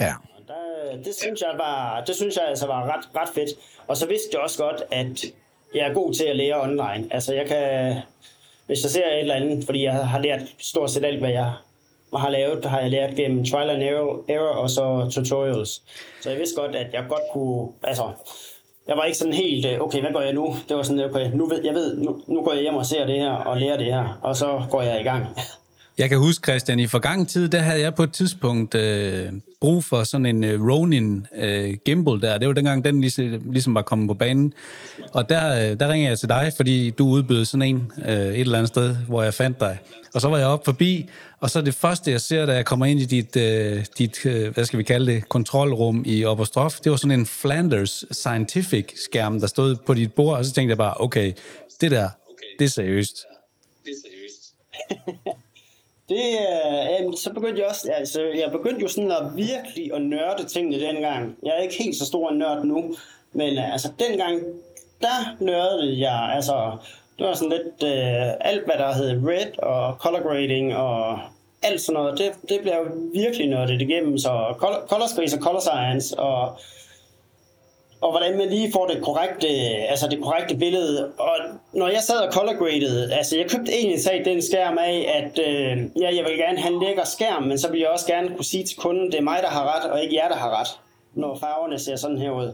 Ja. Der, det synes jeg var, det synes jeg altså var ret, ret fedt. Og så vidste jeg også godt, at jeg er god til at lære online. Altså jeg kan, hvis jeg ser et eller andet, fordi jeg har lært stort set alt, hvad jeg har lavet, har jeg lært gennem trial and error, error og så tutorials. Så jeg vidste godt, at jeg godt kunne, altså, jeg var ikke sådan helt, øh, okay, hvad gør jeg nu? Det var sådan, okay, nu ved, jeg ved, nu, nu går jeg hjem og ser det her og lærer det her, og så går jeg i gang. Jeg kan huske, Christian, i forgangen tid, der havde jeg på et tidspunkt øh, brug for sådan en øh, Ronin øh, gimbal der. Det var dengang, den ligesom, ligesom var kommet på banen. Og der, øh, der ringer jeg til dig, fordi du udbød sådan en øh, et eller andet sted, hvor jeg fandt dig. Og så var jeg oppe forbi, og så det første, jeg ser, da jeg kommer ind i dit, øh, dit øh, hvad skal vi kalde det, kontrolrum i Oberstrof, det var sådan en Flanders Scientific skærm, der stod på dit bord, og så tænkte jeg bare, okay, det der, det er seriøst. Det er seriøst. [laughs] Det, øh, jamen, så begyndte jeg også, altså, jeg begyndte jo sådan at virkelig at nørde tingene dengang. Jeg er ikke helt så stor en nørd nu, men øh, altså dengang, der nørdede jeg, altså, det var sådan lidt, øh, alt hvad der hed red og color grading og alt sådan noget, det, det blev jeg virkelig nørdet igennem, så color, color space og color science og og hvordan man lige får det korrekte, altså det korrekte billede. Og når jeg sad og color graded, altså jeg købte egentlig sag den skærm af, at øh, ja, jeg vil gerne have en lækker skærm, men så vil jeg også gerne kunne sige til kunden, det er mig, der har ret, og ikke jer, der har ret, når farverne ser sådan her ud.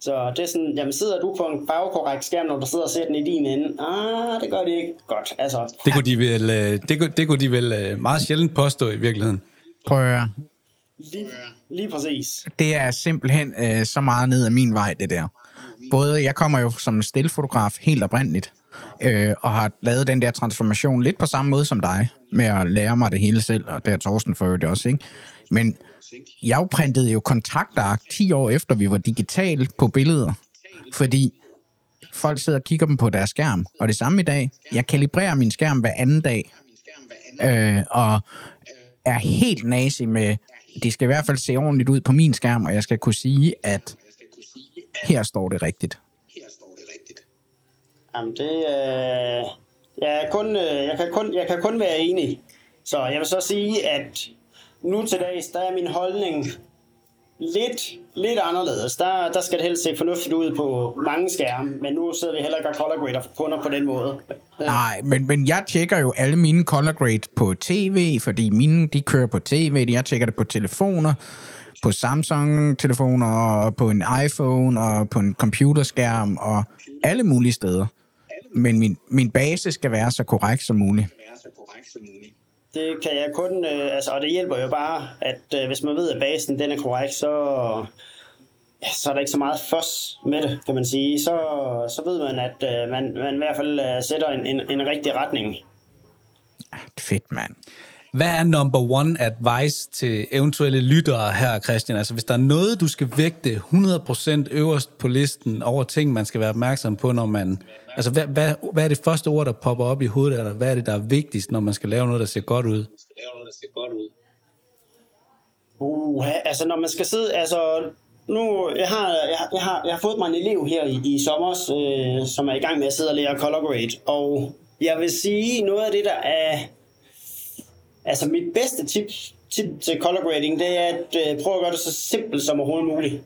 Så det er sådan, jamen sidder du på en farvekorrekt skærm, når du sidder og ser den i din ende? Ah, det gør det ikke godt. Altså, Det kunne de vel, øh, det kunne, det kunne de vel øh, meget sjældent påstå i virkeligheden. Prøv at høre. Lige, lige præcis. Det er simpelthen øh, så meget ned ad min vej, det der. Både, jeg kommer jo som stillfotograf helt oprindeligt, øh, og har lavet den der transformation lidt på samme måde som dig, med at lære mig det hele selv, og det er Torsten for øvrigt også, ikke? Men jeg printede jo kontaktark 10 år efter, vi var digitale på billeder, fordi folk sidder og kigger dem på deres skærm, og det samme i dag. Jeg kalibrerer min skærm hver anden dag, øh, og er helt nazi med, det skal i hvert fald se ordentligt ud på min skærm, og jeg skal kunne sige, at her står det rigtigt. Her står det rigtigt. Jamen det, øh, jeg, er kun, øh, jeg, kan kun, jeg kan kun være enig. Så jeg vil så sige, at nu til dags, der er min holdning lidt, lidt anderledes. Der, der skal det helst se fornuftigt ud på mange skærme, men nu sidder vi heller ikke og color grader kunder på den måde. Nej, men, men jeg tjekker jo alle mine color grade på tv, fordi mine de kører på tv, jeg tjekker det på telefoner, på Samsung-telefoner, og på en iPhone, og på en computerskærm, og alle mulige steder. Men min, min base skal være så korrekt som muligt. Det kan jeg kun, øh, altså, og det hjælper jo bare, at øh, hvis man ved, at basen den er korrekt, så, ja, så er der ikke så meget fuss med det, kan man sige. Så, så ved man, at øh, man, man i hvert fald øh, sætter en, en, en rigtig retning. Ah, fedt, mand. Hvad er number one advice til eventuelle lyttere her, Christian? Altså, hvis der er noget, du skal vægte 100% øverst på listen over ting, man skal være opmærksom på, når man... Altså, hvad, hvad, hvad er det første ord, der popper op i hovedet? Eller hvad er det, der er vigtigst, når man skal lave noget, der ser godt ud? Skal godt ud. Uh, altså når man skal sidde, altså nu, jeg har, jeg, har- jeg har, jeg har fået mig en elev her i, i sommer, øh, som er i gang med at sidde og lære color grade, og jeg vil sige, noget af det, der er, altså mit bedste tip, tip til color grading, det er at øh, prøve at gøre det så simpelt som overhovedet muligt.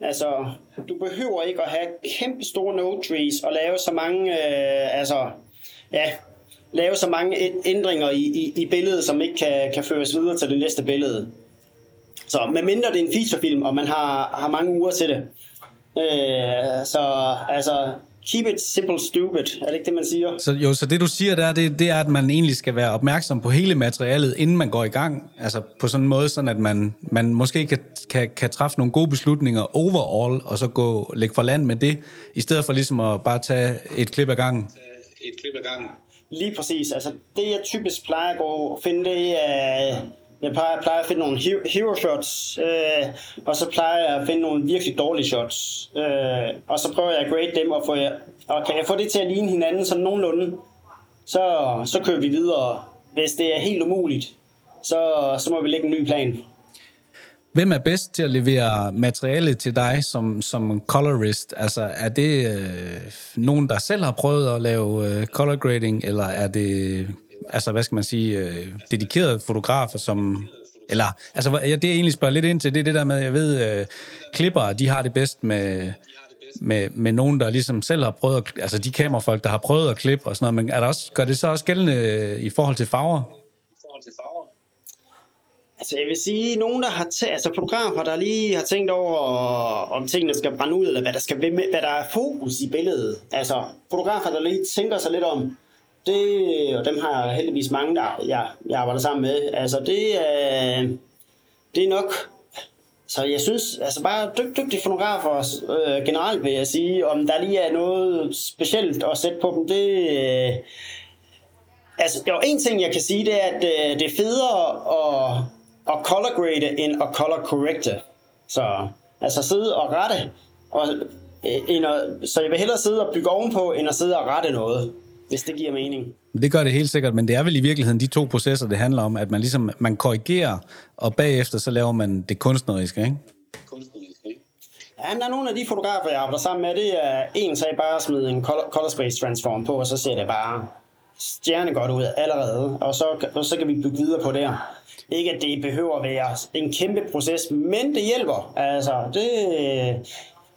Altså, du behøver ikke at have kæmpe store node trees og lave så mange, øh, altså, ja, lave så mange ændringer i, i, i billedet, som ikke kan, kan føres videre til det næste billede. Så medmindre det er en featurefilm, og man har, har mange uger til det. Øh, så altså, keep it simple stupid, er det ikke det, man siger? Så, jo, så det du siger der, det, det er, at man egentlig skal være opmærksom på hele materialet, inden man går i gang. Altså på sådan en måde, sådan at man, man måske kan, kan, kan træffe nogle gode beslutninger overall, og så gå lægge for land med det, i stedet for ligesom at bare tage et klip ad gangen. Et klip ad gangen. Lige præcis. Altså, det jeg typisk plejer at gå og finde, det er... Jeg plejer, plejer at finde nogle hero, shots, øh, og så plejer jeg at finde nogle virkelig dårlige shots. Øh, og så prøver jeg at grade dem, og, få, og kan jeg få det til at ligne hinanden sådan nogenlunde, så, så kører vi videre. Hvis det er helt umuligt, så, så må vi lægge en ny plan. Hvem er bedst til at levere materiale til dig som, som colorist? Altså, er det øh, nogen, der selv har prøvet at lave øh, color grading, eller er det, altså, hvad skal man sige, øh, dedikerede fotografer, som... Eller, altså, ja, det jeg egentlig spørger lidt ind til, det er det der med, jeg ved, øh, klippere, de har det bedst med, med, med nogen, der ligesom selv har prøvet, at, altså de kamerafolk, der har prøvet at klippe og sådan noget, men er der også, gør det så også gældende i forhold til farver? I forhold til farver. Altså, jeg vil sige, nogen, der har tæ- altså fotografer, der lige har tænkt over, om tingene skal brænde ud, eller hvad der, skal, hvad der er fokus i billedet. Altså, fotografer, der lige tænker sig lidt om, det, og dem har jeg heldigvis mange, der jeg, jeg arbejder sammen med. Altså, det er, det er nok... Så jeg synes, altså bare dygt, dygtige fotografer øh, generelt vil jeg sige, om der lige er noget specielt at sætte på dem, det... Øh, altså, jo, en ting jeg kan sige, det er, at øh, det er federe at, at color grade end at color correcte. Så altså sidde og rette, og, øh, end at, så jeg vil hellere sidde og bygge ovenpå, end at sidde og rette noget, hvis det giver mening. Det gør det helt sikkert, men det er vel i virkeligheden de to processer, det handler om, at man ligesom man korrigerer, og bagefter så laver man det kunstneriske, ikke? Kunstnerisk, ikke? Ja, men der er nogle af de fotografer, jeg arbejder sammen med, det er en sag bare at smide en color, color space transform på, og så ser det bare stjerne godt ud allerede, og så, og så kan vi bygge videre på det. Ikke at det behøver at være en kæmpe proces, men det hjælper. Altså, det,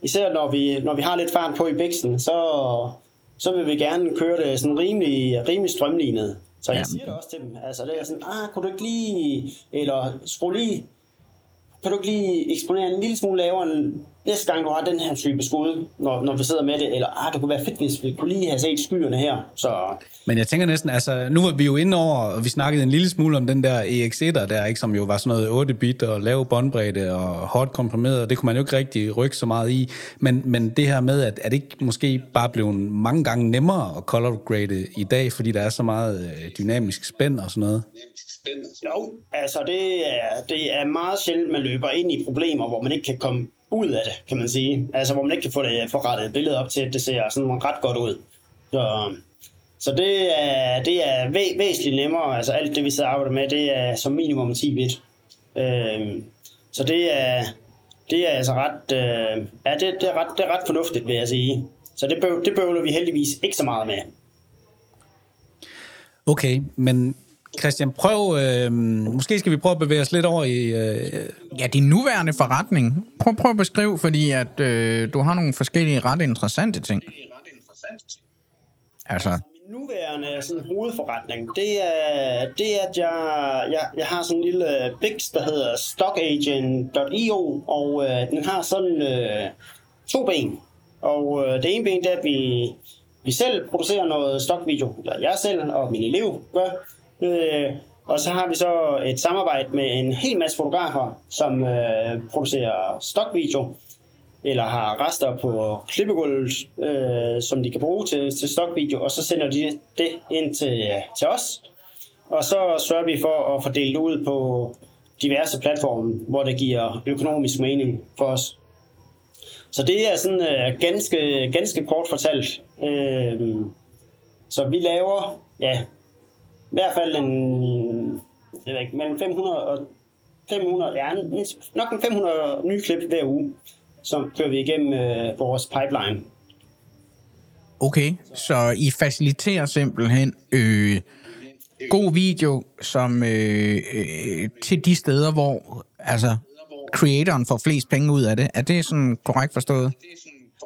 især når vi, når vi har lidt fart på i bæksten, så, så vil vi gerne køre det sådan rimelig, rimelig strømlignet. Så jeg Ja. siger det også til dem. Altså, det er sådan, ah, kunne du ikke lige, eller skru lige kan du ikke lige eksponere en lille smule lavere end næste gang, du har den her type skud, når, når vi sidder med det, eller ah, det kunne være fedt, hvis vi kunne lige have set skyerne her. Så Men jeg tænker næsten, altså, nu var vi jo inde over, og vi snakkede en lille smule om den der EX1'er der, ikke, som jo var sådan noget 8-bit og lav båndbredde og hårdt komprimeret, og det kunne man jo ikke rigtig rykke så meget i. Men, men det her med, at er det ikke måske bare blevet mange gange nemmere at color grade i dag, fordi der er så meget øh, dynamisk spænd og sådan noget? Dynamisk jo, altså det er, det er meget sjældent, man løber ind i problemer, hvor man ikke kan komme ud af det, kan man sige. Altså hvor man ikke kan få det forrettet billede op til, at det ser sådan ret godt ud. Så, så det er, det er væ- væsentligt nemmere. Altså alt det, vi sidder og arbejder med, det er som minimum 10 bit. Øhm, så det er, det er altså ret, øh, ja, det, det, er ret, det er ret fornuftigt, vil jeg sige. Så det, bøv, det bøvler vi heldigvis ikke så meget med. Okay, men Christian, prøv, øh, måske skal vi prøve at bevæge os lidt over i, øh, Ja, din nuværende forretning. Prøv, prøv at beskrive, fordi at, øh, du har nogle forskellige ret interessante ting. Det er ret interessant. Altså, Min nuværende sådan, hovedforretning, det er, det er, at jeg, jeg, jeg har sådan en lille bix, der hedder stockagent.io, og øh, den har sådan øh, to ben. Og øh, det ene ben, det er, at vi, vi selv producerer noget stockvideo, eller jeg selv og min elev gør. Øh, og så har vi så et samarbejde med en hel masse fotografer, som øh, producerer stockvideo, eller har rester på klippegulvet, øh, som de kan bruge til, til stockvideo, og så sender de det ind til, til os. Og så sørger vi for at fordele det ud på diverse platforme, hvor det giver økonomisk mening for os. Så det er sådan øh, ganske, ganske kort fortalt. Øh, så vi laver, ja, i hvert fald en, jeg ved ikke, mellem 500 og 500, ja, nok en 500 nye klip hver uge, som kører vi igennem øh, vores pipeline. okay, så I faciliterer simpelthen øh, god video som øh, øh, til de steder, hvor altså, creatoren får flest penge ud af det. Er det sådan korrekt forstået?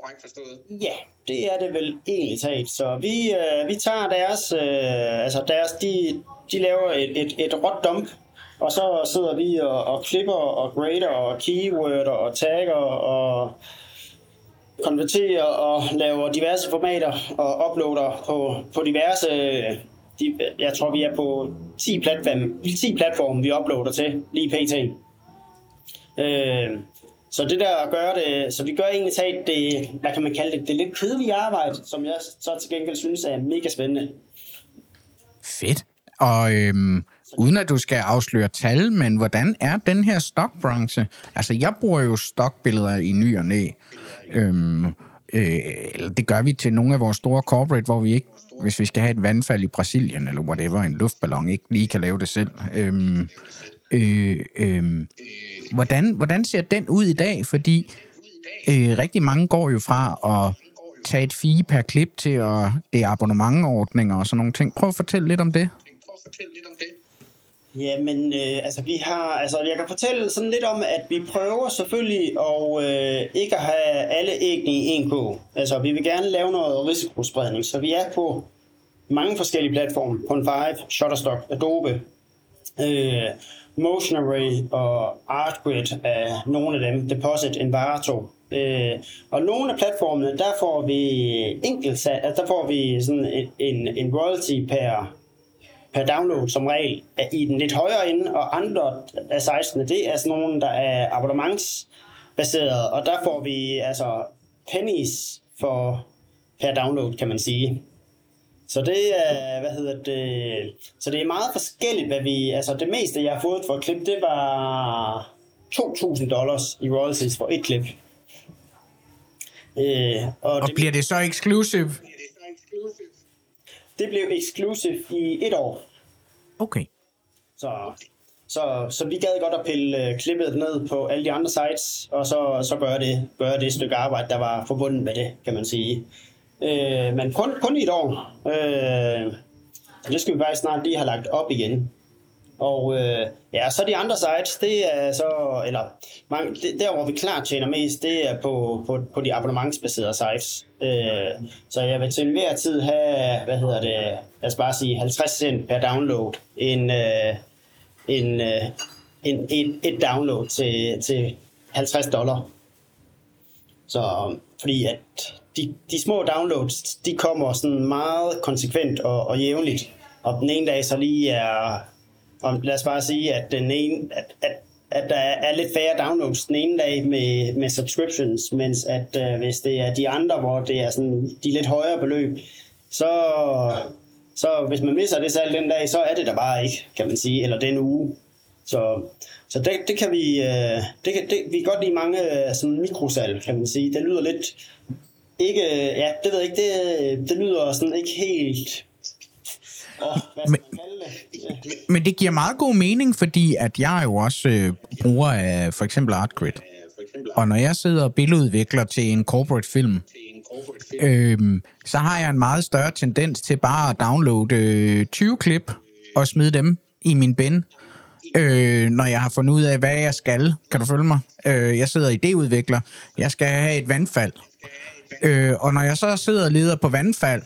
Korrekt forstået. Ja, det er det vel egentlig talt. Så vi, øh, vi tager deres, øh, altså deres, de, de laver et, et, et råt dump, og så sidder vi og, og klipper og grader og keyworder og tagger og konverterer og laver diverse formater og uploader på, på diverse, de, jeg tror vi er på 10 platforme, 10 platforme vi uploader til lige pt. Øh, så det der gør det, så vi gør egentlig taget det, hvad kan man kalde det, det lidt kedelige arbejde, som jeg så til gengæld synes er mega spændende. Fedt. Og øhm, uden at du skal afsløre tal, men hvordan er den her stokbranche? Altså, jeg bruger jo stokbilleder i ny og næ. Øhm, øh, det gør vi til nogle af vores store corporate, hvor vi ikke, hvis vi skal have et vandfald i Brasilien, eller whatever, en luftballon, ikke lige kan lave det selv. Øhm, øh, øh, hvordan, hvordan ser den ud i dag? Fordi øh, rigtig mange går jo fra at tage et fee per klip til at det er abonnementordninger og sådan nogle ting. Prøv at fortælle lidt om det. Jamen, øh, altså vi har, altså jeg kan fortælle sådan lidt om, at vi prøver selvfølgelig at øh, ikke at have alle æggene i en kog. Altså vi vil gerne lave noget risikospredning, så vi er på mange forskellige platforme. Pond5, Shutterstock, Adobe, øh, Motionary og Artgrid er nogle af dem. Deposit, Envato, Øh, og nogle af platformene, der får vi enkelt, altså der får vi sådan en, en, en royalty per, per download som regel i den lidt højere ende, og andre af 16, det er sådan nogle, der er abonnementsbaseret, og der får vi altså pennies for per download, kan man sige. Så det er, hvad hedder det, så det er meget forskelligt, hvad vi, altså det meste, jeg har fået for et klip, det var 2.000 dollars i royalties for et klip. Øh, og, Og det, bliver det så exclusive? det blev exclusive i et år. Okay. Så, så, så vi gad godt at pille øh, klippet ned på alle de andre sites, og så, så gøre, det, gøre det stykke arbejde, der var forbundet med det, kan man sige. Øh, men kun, kun i et år. Øh, så det skal vi faktisk snart lige have lagt op igen. Og øh, ja, så de andre sites, det er så, eller mange, det, der hvor vi klart tjener mest, det er på, på, på de abonnementsbaserede sites. Øh, så jeg vil til enhver tid have, hvad hedder det, lad os bare sige 50 cent per download. En, øh, en, øh, en, et, et download til, til 50 dollar. Så fordi at de, de små downloads, de kommer sådan meget konsekvent og, og jævnligt. Og den ene dag så lige er, om, lad os bare sige, at, den ene, at, at, at der er lidt færre downloads den ene dag med, med subscriptions, mens at øh, hvis det er de andre, hvor det er sådan de lidt højere beløb, så, så hvis man misser det salg den dag, så er det der bare ikke, kan man sige, eller den uge. Så, så det, det kan vi, øh, det kan, det, vi kan godt lide mange øh, sådan mikrosalg, kan man sige. Det lyder lidt, ikke, ja, det ved jeg ikke, det, det lyder sådan ikke helt, åh, hvad kalde det? Ja. Men det giver meget god mening, fordi at jeg jo også øh, bruger af for eksempel ArtGrid. Og når jeg sidder og billedudvikler til en corporate film, øhm, så har jeg en meget større tendens til bare at downloade øh, 20 klip og smide dem i min bin, øh, når jeg har fundet ud af, hvad jeg skal. Kan du følge mig? Øh, jeg sidder idéudvikler. Jeg skal have et vandfald. Øh, og når jeg så sidder og leder på vandfald,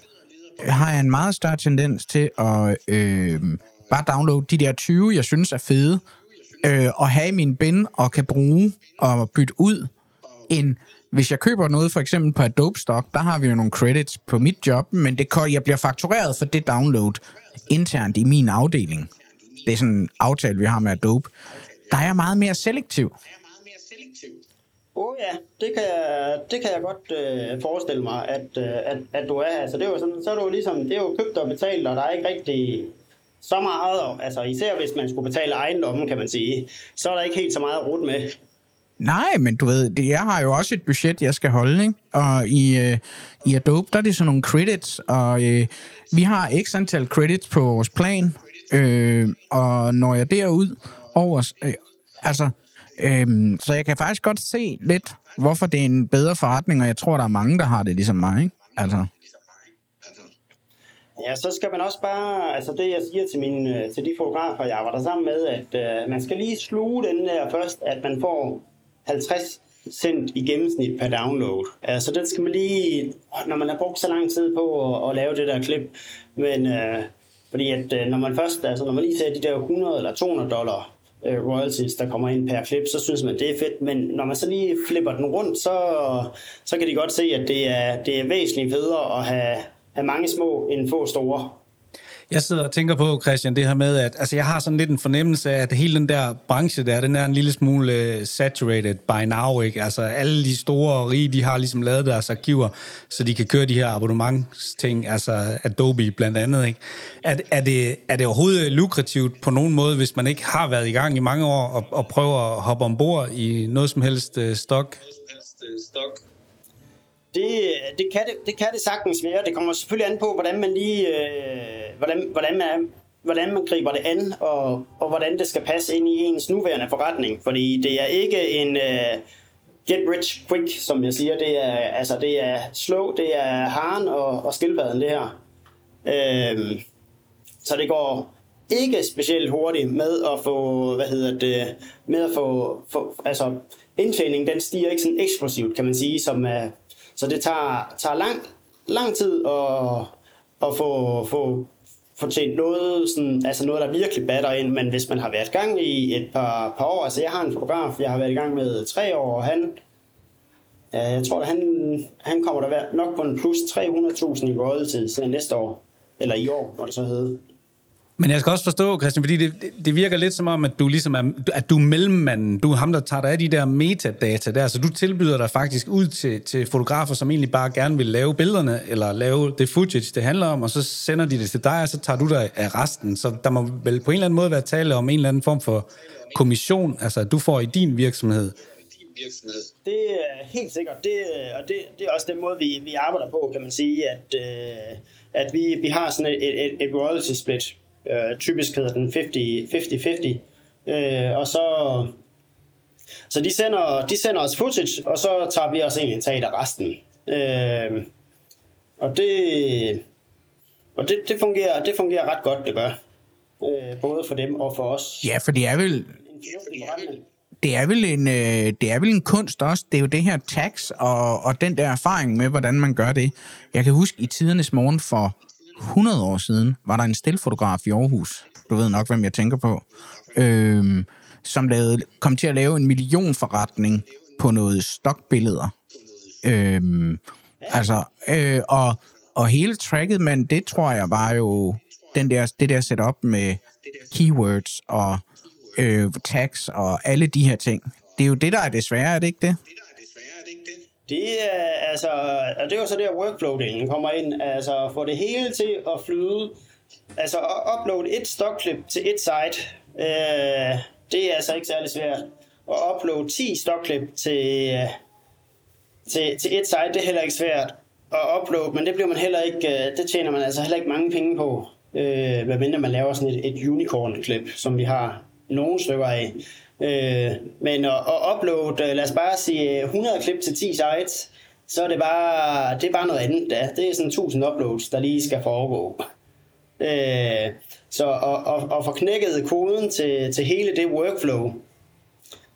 øh, har jeg en meget større tendens til at øh, bare downloade de der 20, jeg synes er fede, øh, og have i min bin og kan bruge og bytte ud, end hvis jeg køber noget for eksempel på Adobe Stock, der har vi jo nogle credits på mit job, men det, jeg bliver faktureret for det download internt i min afdeling. Det er sådan en aftale, vi har med Adobe. Der er jeg meget mere selektiv. Åh oh, ja, det kan, jeg, det kan jeg godt øh, forestille mig, at, øh, at, at du er. Altså, det er jo sådan, så er du ligesom, det er jo købt og betalt, og der er ikke rigtig så meget, altså især hvis man skulle betale ejendommen, kan man sige, så er der ikke helt så meget at med. Nej, men du ved, det, jeg har jo også et budget, jeg skal holde, ikke? Og i, øh, i Adobe, der er det sådan nogle credits, og øh, vi har x antal credits på vores plan, øh, og når jeg derud over, øh, altså, Øhm, så jeg kan faktisk godt se lidt, hvorfor det er en bedre forretning, og jeg tror, der er mange, der har det ligesom mig, ikke? Altså, Ja, så skal man også bare, altså det jeg siger til, mine, øh, til de fotografer, jeg arbejder sammen med, at øh, man skal lige sluge den der først, at man får 50 cent i gennemsnit per download. Altså det skal man lige, når man har brugt så lang tid på at, at lave det der klip, men øh, fordi at øh, når man først, altså når man lige ser de der 100 eller 200 dollar øh, royalties, der kommer ind per klip, så synes man, det er fedt. Men når man så lige flipper den rundt, så, så kan de godt se, at det er, det er væsentligt federe at have, have mange små end få store. Jeg sidder og tænker på, Christian, det her med, at altså, jeg har sådan lidt en fornemmelse af, at hele den der branche der, den er en lille smule øh, saturated by now, ikke? Altså alle de store og rige, de har ligesom lavet deres arkiver, så de kan køre de her abonnementsting, altså Adobe blandt andet, ikke? Er, er, det, er det overhovedet lukrativt på nogen måde, hvis man ikke har været i gang i mange år og, og prøver at hoppe ombord i noget som helst uh, stok? Stok. Det, det, kan det, det kan det sagtens være. Det kommer selvfølgelig an på, hvordan man lige, øh, hvordan, hvordan, man, hvordan man griber det an, og, og hvordan det skal passe ind i ens nuværende forretning. Fordi det er ikke en øh, get rich quick, som jeg siger. Det er, altså, det er slow, det er haren og, og skildpadden, det her. Øh, så det går ikke specielt hurtigt med at få, hvad hedder det, med at få, få altså indtjeningen, den stiger ikke sådan eksplosivt, kan man sige, som uh, så det tager, tager lang, lang tid at, at få, få, få tjent noget, sådan, altså noget, der virkelig batter ind, men hvis man har været i gang i et par, par år, altså jeg har en fotograf, jeg har været i gang med tre år, og han, jeg tror, at han, han kommer der være- nok på en plus 300.000 i royalties næste år. Eller i år, hvor det så hedder. Men jeg skal også forstå, Christian, fordi det, det- det virker lidt som om, at du ligesom er, at du er mellemmanden. Du er ham, der tager dig af de der metadata der, så du tilbyder dig faktisk ud til, til fotografer, som egentlig bare gerne vil lave billederne, eller lave det footage, det handler om, og så sender de det til dig, og så tager du dig af resten. Så der må vel på en eller anden måde være tale om en eller anden form for kommission, altså at du får i din virksomhed. Din virksomhed. Det er helt sikkert, det, og det, det er også den måde, vi, vi arbejder på, kan man sige, at, øh, at vi, vi har sådan et, et, et royalty split. Øh, typisk hedder den 50-50. Øh, og så, så de sender, de sender os footage, og så tager vi os egentlig taget af resten. Øh, og det, og det, det, fungerer, det fungerer ret godt, det gør. Øh, både for dem og for os. Ja, for det er vel, det er vel en, øh, det er vel en kunst også. Det er jo det her tax og, og den der erfaring med, hvordan man gør det. Jeg kan huske, i tidernes morgen for 100 år siden, var der en stilfotograf i Aarhus. Du ved nok, hvem jeg tænker på. Øhm, som lavede, kom til at lave en millionforretning på noget stokbilleder. Øhm, altså, øh, og, og hele tracket, men det tror jeg var jo den der, det der setup med keywords og øh, tags og alle de her ting. Det er jo det, der er desværre, er det ikke det? Det er altså, og det er jo så der workflow-delen kommer ind, altså få det hele til at flyde, altså at uploade et stokklip til et site, øh, det er altså ikke særlig svært. At uploade 10 stokklip til, øh, til, til et site, det er heller ikke svært at uploade, men det bliver man heller ikke, øh, det tjener man altså heller ikke mange penge på, øh, medmindre man laver sådan et, et unicorn-klip, som vi har nogle stykker af. Øh, men at, at uploade, øh, lad os bare sige øh, 100 klip til 10 sites, så er det bare, det er bare noget andet. Ja. Det er sådan 1000 uploads, der lige skal foregå. Øh, så at, at, at få knækket koden til, til hele det workflow,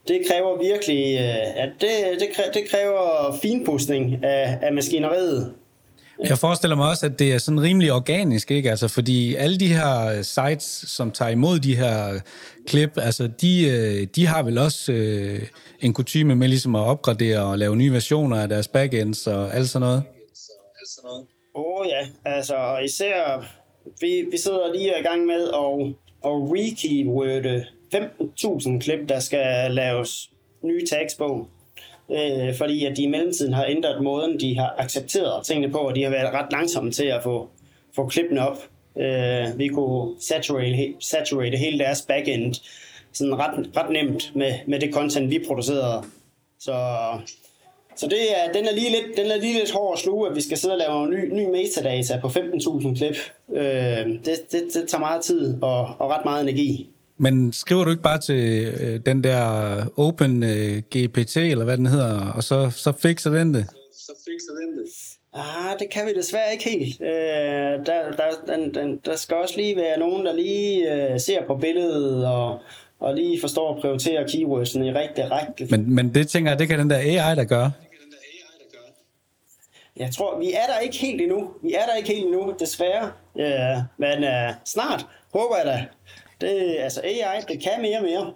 det kræver virkelig, øh, at det, det, kræver, det kræver finpudsning af, af maskineriet. Jeg forestiller mig også, at det er sådan rimelig organisk, ikke? Altså, fordi alle de her øh, sites, som tager imod de her klip, altså, de, øh, de har vel også øh, en kutume med ligesom at opgradere og lave nye versioner af deres backends og alt sådan noget. Åh oh, ja, altså og især, vi, vi sidder lige i gang med at, at rekeyworde 15.000 klip, der skal laves nye tags på. Øh, fordi at de i mellemtiden har ændret måden, de har accepteret tingene på, og de har været ret langsomme til at få, få klippene op. Øh, vi kunne saturate, saturate hele deres backend sådan ret, ret nemt med, med det content, vi producerede. Så, så det er, den, er lige lidt, den er lige lidt hård at sluge, at vi skal sidde og lave ny, ny metadata på 15.000 klip. Øh, det, det, det tager meget tid og, og ret meget energi. Men skriver du ikke bare til øh, den der Open øh, GPT, eller hvad den hedder, og så, så fikser den det? Så fikser den det. Ah, det kan vi desværre ikke helt. Øh, der, der, den, den, der skal også lige være nogen, der lige øh, ser på billedet og, og lige forstår at prioritere keywordsene i rigtig række. Men, men det tænker jeg, det kan den der AI, der gøre. Jeg tror, vi er der ikke helt endnu. Vi er der ikke helt endnu, desværre. Øh, men øh, snart, håber jeg da. Det, altså AI, det kan mere og mere.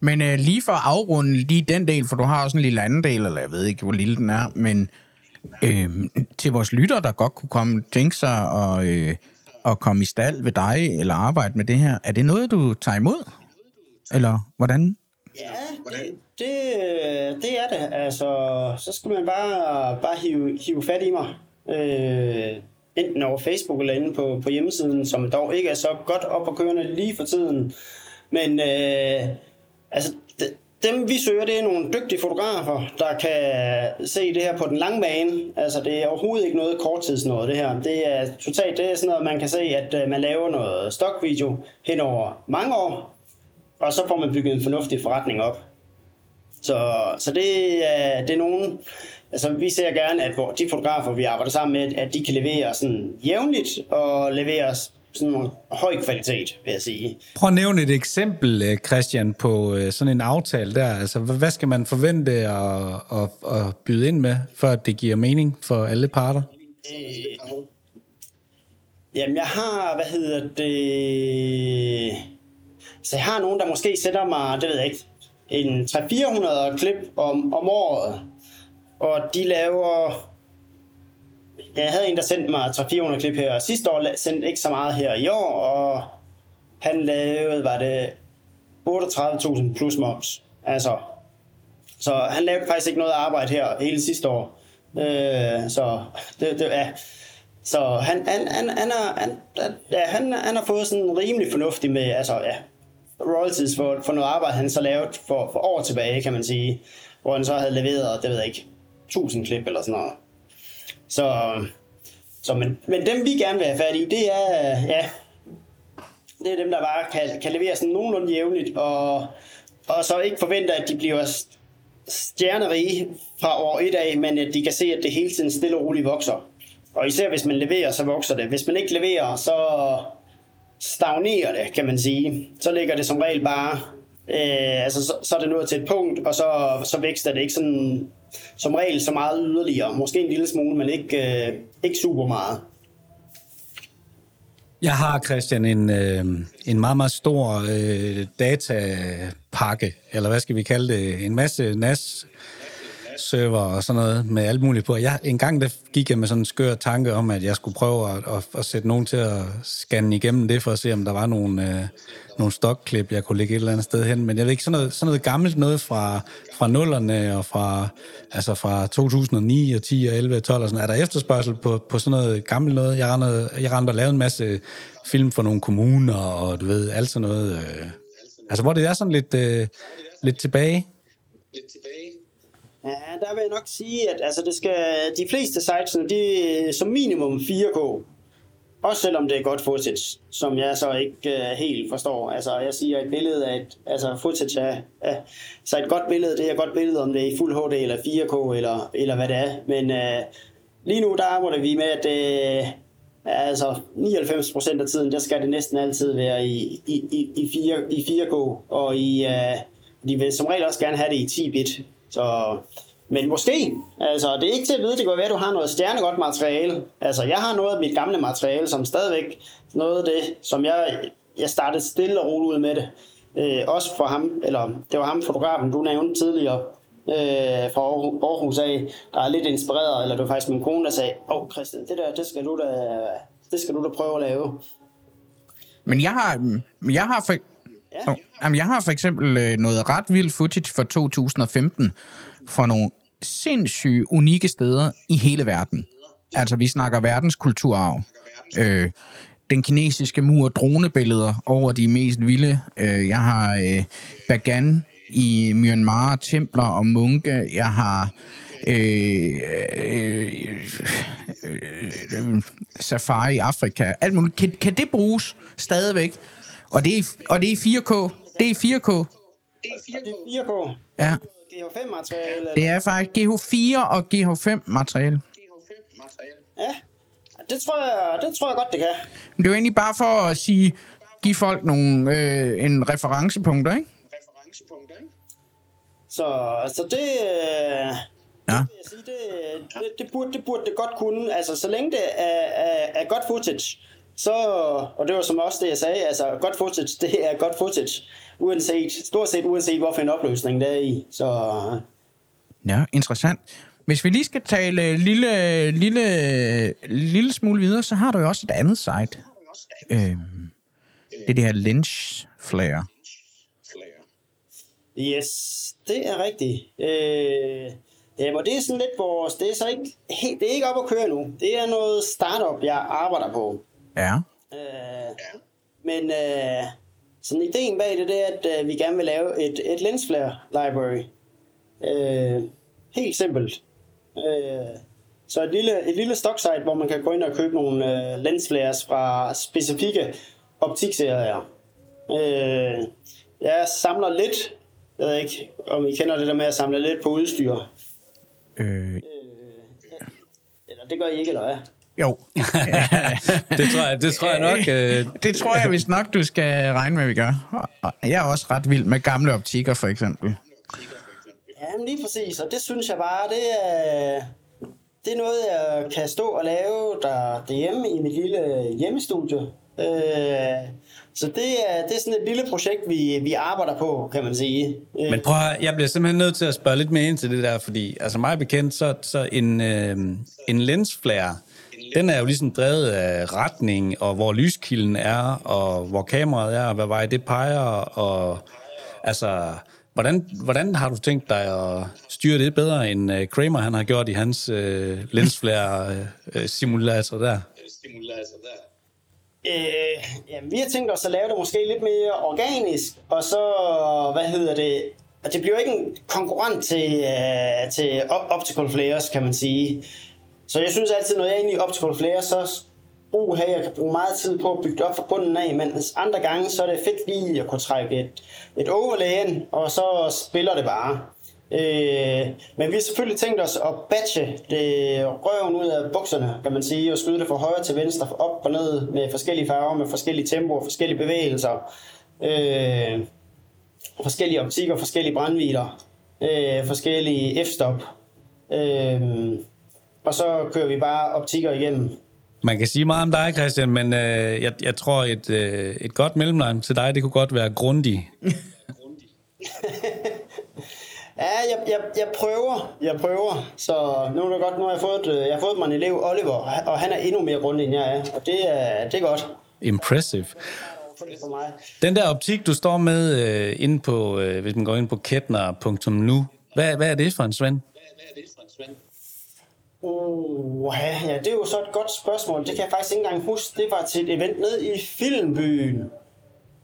Men øh, lige for at afrunde lige den del, for du har også en lille anden del, eller jeg ved ikke, hvor lille den er, men øh, til vores lytter, der godt kunne komme tænke sig at, øh, at komme i stald ved dig, eller arbejde med det her, er det noget, du tager imod? Eller hvordan? Ja, det, det, det er det. Altså, så skal man bare, bare hive, hive fat i mig. Øh, enten over Facebook eller inde på, på hjemmesiden, som dog ikke er så godt op og kørende lige for tiden. Men øh, altså, dem vi søger, det er nogle dygtige fotografer, der kan se det her på den lange bane. Altså, det er overhovedet ikke noget korttidsnået, det her. Det er totalt, det er sådan noget, man kan se, at øh, man laver noget stokvideo hen over mange år, og så får man bygget en fornuftig forretning op. Så, så det, er, det er nogen, altså vi ser gerne, at hvor de fotografer, vi arbejder sammen med, at de kan levere sådan jævnligt og levere sådan en høj kvalitet, vil jeg sige. Prøv at nævne et eksempel, øh, Christian, på øh, sådan en aftale der. Altså, hvad hvad skal man forvente at, at, at byde ind med, for at det giver mening for alle parter? Øh, jamen, jeg har, hvad hedder det... Så jeg har nogen, der måske sætter mig, det ved jeg ikke, en 300-400 klip om, om året. Og de laver... Jeg havde en, der sendte mig 300 klip her sidste år, sendte ikke så meget her i år, og han lavede, var det 38.000 plus moms. Altså, så han lavede faktisk ikke noget arbejde her hele sidste år. Øh, så det, det ja. Så han, han, han, han, har, han, ja, han, han har fået sådan rimelig fornuftig med, altså ja, royalties for, for noget arbejde, han så lavet for, for år tilbage, kan man sige. Hvor han så havde leveret, det ved jeg ikke, 1000 klip eller sådan noget. Så, så men, men dem vi gerne vil have fat i, det er, ja, det er dem, der bare kan, kan levere sådan nogenlunde jævnligt, og, og så ikke forvente, at de bliver stjernerige fra år et af, men at de kan se, at det hele tiden stille og roligt vokser. Og især hvis man leverer, så vokser det. Hvis man ikke leverer, så stagnerer det, kan man sige. Så ligger det som regel bare, øh, altså så, så er det nået til et punkt, og så, så vækster det ikke sådan, som regel så meget yderligere. Måske en lille smule, men ikke, øh, ikke super meget. Jeg har, Christian, en, øh, en meget, meget stor øh, datapakke, eller hvad skal vi kalde det, en masse NAS server og sådan noget med alt muligt på. Jeg, en gang der gik jeg med sådan en skør tanke om, at jeg skulle prøve at, at, at sætte nogen til at scanne igennem det, for at se, om der var nogle, øh, nogle stokklip, jeg kunne lægge et eller andet sted hen. Men jeg ved ikke, sådan noget, sådan noget gammelt noget fra, fra nullerne og fra, altså fra 2009 og 10 og 11 og 12 og sådan Er der efterspørgsel på, på sådan noget gammelt noget? Jeg rendte, jeg rendte og lavede en masse film for nogle kommuner og du ved, alt sådan noget. Øh. Altså, hvor det er sådan lidt, øh, lidt tilbage. Ja, der vil jeg nok sige, at altså, det skal, de fleste sites, de er som minimum 4K. Også selvom det er godt footage, som jeg så ikke uh, helt forstår. Altså, jeg siger et billede af et, altså footage af, af, så et godt billede, det er et godt billede, om det er i fuld HD eller 4K eller, eller hvad det er. Men uh, lige nu, der arbejder vi med, at uh, altså 99% af tiden, der skal det næsten altid være i, i, i, i, 4, i 4K, og i, øh, uh, de vil som regel også gerne have det i 10-bit. Så, men måske, altså det er ikke til at vide, det kan være, at du har noget stjernegodt materiale. Altså jeg har noget af mit gamle materiale, som stadigvæk noget af det, som jeg, jeg startede stille og roligt ud med det. Øh, også for ham, eller det var ham fotografen, du nævnte tidligere, øh, fra Aarhus, af, der er lidt inspireret, eller det var faktisk min kone, der sagde, åh oh, Christian, det der, det skal du da, det skal du da prøve at lave. Men jeg har, jeg har for, Ja. oh, jamen, jeg har for eksempel øh, noget ret vildt footage fra 2015 fra nogle sindssyge, unikke steder i hele verden. Altså, vi snakker verdenskulturarv. Øh, den kinesiske mur, dronebilleder over de mest vilde. Øh, jeg har øh, Bagan i Myanmar, templer og munke. Jeg har øh, øh, øh, øh, øh safari i Afrika. Alt muligt. Kan, kan det bruges stadigvæk? Og det, er, og det er 4K. Det er 4K. Det er 4K. Ja. GH5-materiale. Det er faktisk GH4 og GH5 materiale. Ja, det tror, jeg, det tror jeg godt, det kan. Men det er jo egentlig bare for at sige, give folk nogle, øh, en referencepunkter, ikke? Så, så det, øh, Ja. jeg sige, det, det, det, burde, det burde det godt kunne. Altså, så længe det er, er, er godt footage, så, og det var som også det, jeg sagde, altså, godt footage, [laughs] det er godt footage, uanset, stort set uanset, hvorfor en opløsning det er i. Så Ja, interessant. Hvis vi lige skal tale lille, lille, lille smule videre, så har du jo også et andet site. Øhm, det er det her lens flare. yes, det er rigtigt. Øh, ja, og det er sådan lidt vores, det er så ikke, helt, det er ikke op at køre nu. Det er noget startup, jeg arbejder på. Ja. Øh, men øh, sådan ideen bag det, det er, at øh, vi gerne vil lave et, et lensflare library. Øh, helt simpelt. Øh, så et lille, et lille stocksite, hvor man kan gå ind og købe nogle øh, lensflares fra specifikke optikserier. Øh, jeg samler lidt, jeg ved ikke, om I kender det der med at samle lidt på udstyr. Øh, Eller det gør I ikke, eller hvad? Jo. [laughs] Det tror jeg, det tror jeg nok. [laughs] Øh, Det tror jeg vist nok, du skal regne med, at vi gør. Og- Jeg er også ret vild med gamle optikker, for eksempel. Ja, men lige præcis, og det synes jeg bare, det er, det er noget, jeg kan stå og lave der derhjemme i mit lille hjemmestudie. Øh, så det er, det er sådan et lille projekt, vi, vi arbejder på, kan man sige. Øh, Men prøv at, jeg bliver simpelthen nødt til at spørge lidt mere ind til det der, fordi altså mig bekendt, så, så en, øh, en lensflare, den er jo ligesom drevet af retning, og hvor lyskilden er, og hvor kameraet er, og hvad vej det peger, og altså, hvordan, hvordan har du tænkt dig at styre det bedre, end uh, Kramer han har gjort i hans øh, uh, lensflare-simulator øh, der? Stimulator der. Øh, jamen, vi har tænkt os at lave det måske lidt mere organisk, og så, hvad hedder det, og det bliver ikke en konkurrent til, uh, til optical flares, kan man sige. Så jeg synes altid, når jeg er inde i optical Flare, så uh, hey, jeg kan bruge meget tid på at bygge det op fra bunden af, men andre gange, så er det fedt lige at kunne trække et, et overlay ind, og så spiller det bare. Øh, men vi har selvfølgelig tænkt os at batche det røven ud af bukserne, kan man sige, og skyde det fra højre til venstre, op og ned med forskellige farver, med forskellige tempoer, forskellige bevægelser, øh, forskellige optikker, forskellige brandviler, øh, forskellige f-stop. Øh, og så kører vi bare optikker igennem. Man kan sige meget om dig, Christian, men øh, jeg, jeg tror, et, øh, et godt mellemnavn til dig, det kunne godt være grundig. [laughs] Ja, jeg, jeg, jeg prøver, jeg prøver. Så nu er det godt, nu har jeg fået, øh, jeg har fået mig en elev, Oliver, og han er endnu mere grundig, end jeg er. Og det er, det er godt. Impressive. Den der optik, du står med øh, inde på, øh, hvis man går ind på kettner.nu, hvad, hvad er det for en Svend? Hvad er det for en Svend? Uh, ja, det er jo så et godt spørgsmål. Det kan jeg faktisk ikke engang huske. Det var til et event ned i Filmbyen,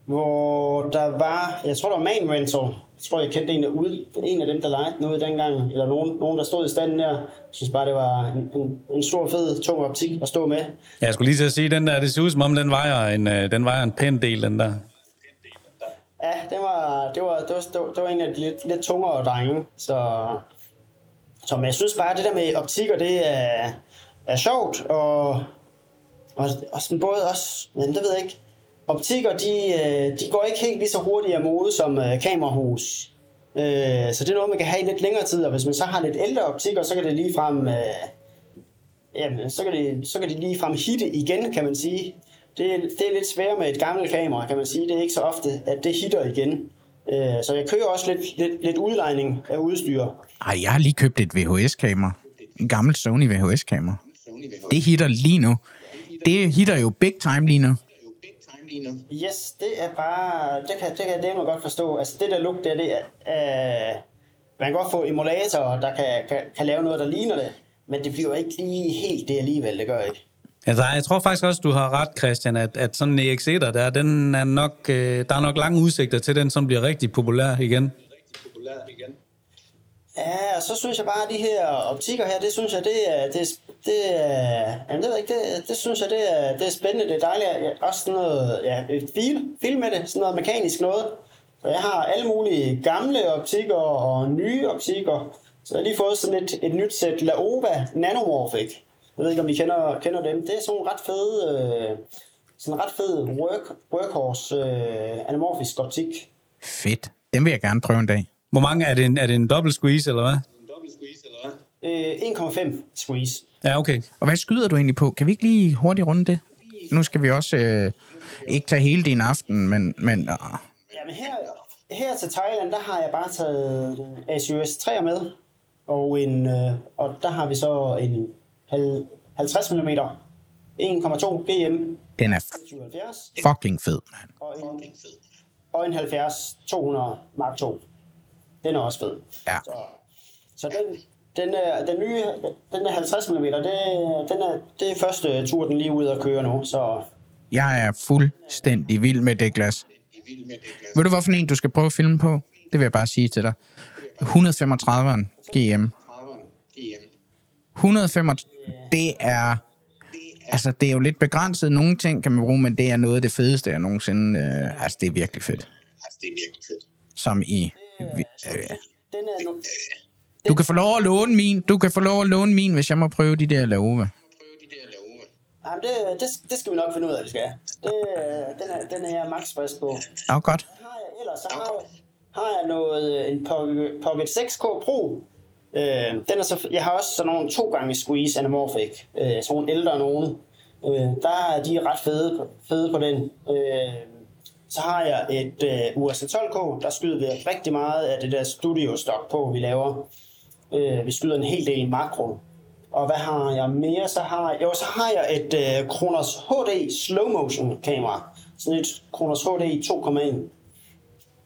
hvor der var, jeg tror, der var Man Rental. Jeg tror, jeg kendte en af, ude, en af dem, der lejede noget dengang, eller nogen, nogen, der stod i standen der. Jeg synes bare, det var en, en, en stor, fed, tung optik at stå med. Ja, Jeg skulle lige til at sige, den der, det ser ud som om, den vejer en, øh, den vejer en pæn del, den der. Ja, det var, det var, det var, det var, det var en af de lidt, lidt tungere drenge. Så, så men jeg synes bare, at det der med optikker, det er, er sjovt. Og, og, og sådan både også, men det ved jeg ikke, optikker, de, øh, de går ikke helt lige så hurtigt af mode som øh, kamerahus. Øh, så det er noget, man kan have i lidt længere tid, og hvis man så har lidt ældre optikker, så kan det lige frem, øh, jamen, så kan det, så kan det lige frem hitte igen, kan man sige. Det, det er lidt sværere med et gammelt kamera, kan man sige. Det er ikke så ofte, at det hitter igen. Øh, så jeg kører også lidt, lidt, lidt udlejning af udstyr. Ej, jeg har lige købt et VHS-kamera. En gammel Sony VHS-kamera. Det hitter lige nu. Det hitter jo big time lige nu. Yes, det er bare... Det kan, det kan jeg nemlig godt forstå. Altså, det der look der, det er... Øh, man kan godt få emulatorer, der kan, kan, kan lave noget, der ligner det. Men det bliver ikke lige helt det alligevel, det gør ikke. Altså, jeg tror faktisk også, du har ret, Christian, at, at sådan en ex der, den er nok, øh, der er nok lange udsigter til den, som bliver rigtig populær igen. Populær igen. Ja, og så synes jeg bare, at de her optikker her, det synes jeg, det er, det, det er, jamen det ved ikke, det, det synes jeg, det er, det er spændende, det er dejligt, ja, også sådan noget, ja, et film med det, sådan noget mekanisk noget. Så jeg har alle mulige gamle optikker og nye optikker, så jeg har lige fået sådan et, et nyt sæt Laowa Nanomorphic. Jeg ved ikke, om I kender, kender dem. Det er sådan en ret fed, øh, sådan en ret fed work, workhorse øh, anamorfisk optik. Fedt. Den vil jeg gerne prøve en dag. Hvor mange er det en, er det en dobbelt squeeze, eller hvad? En dobbelt squeeze, eller hvad? Øh, 1,5 squeeze. Ja, okay. Og hvad skyder du egentlig på? Kan vi ikke lige hurtigt runde det? Nu skal vi også øh, ikke tage hele din aften, men, men øh, Jamen her, her til Thailand, der har jeg bare taget ASUS 3 med, og, en, øh, og der har vi så en 50 mm 1,2 GM den er 77 fucking fed, mand. og en, og en 70 200 Mark 2. Den er også fed. Ja. Så, så den, den, er, den nye, den er 50 mm, det, den er, det er første tur, den lige ud at køre nu, så Jeg er fuldstændig vild med det glas. Ved du, hvorfor en du skal prøve at filme på? Det vil jeg bare sige til dig. 135'eren GM. Harvard GM. 135, det er... Altså, det er jo lidt begrænset. Nogle ting kan man bruge, men det er noget af det fedeste, jeg nogensinde... Øh, altså, det er virkelig fedt. Altså, det er virkelig fedt. Som i... Øh, den er nu, du kan få lov at låne min. Du kan få lov at låne min, hvis jeg må prøve de der love. Jamen, det, det, det skal vi nok finde ud af, vi skal. Det, den, er, den er jeg max frisk på. Ja, godt. Har jeg, ellers så har jeg, har jeg noget, en Pocket, Pocket 6K Pro. Øh, den er så, jeg har også sådan nogle to gange squeeze anamorphic. Øh, sådan nogle ældre nogen. Øh, der er de ret fede, fede på den. Øh, så har jeg et øh, USA 12K, der skyder vi rigtig meget af det der studio stock på, vi laver. Øh, vi skyder en hel del makro. Og hvad har jeg mere? Så har, jo, så har jeg et øh, Kronos HD slow motion kamera. Sådan et Kronos HD 2,1.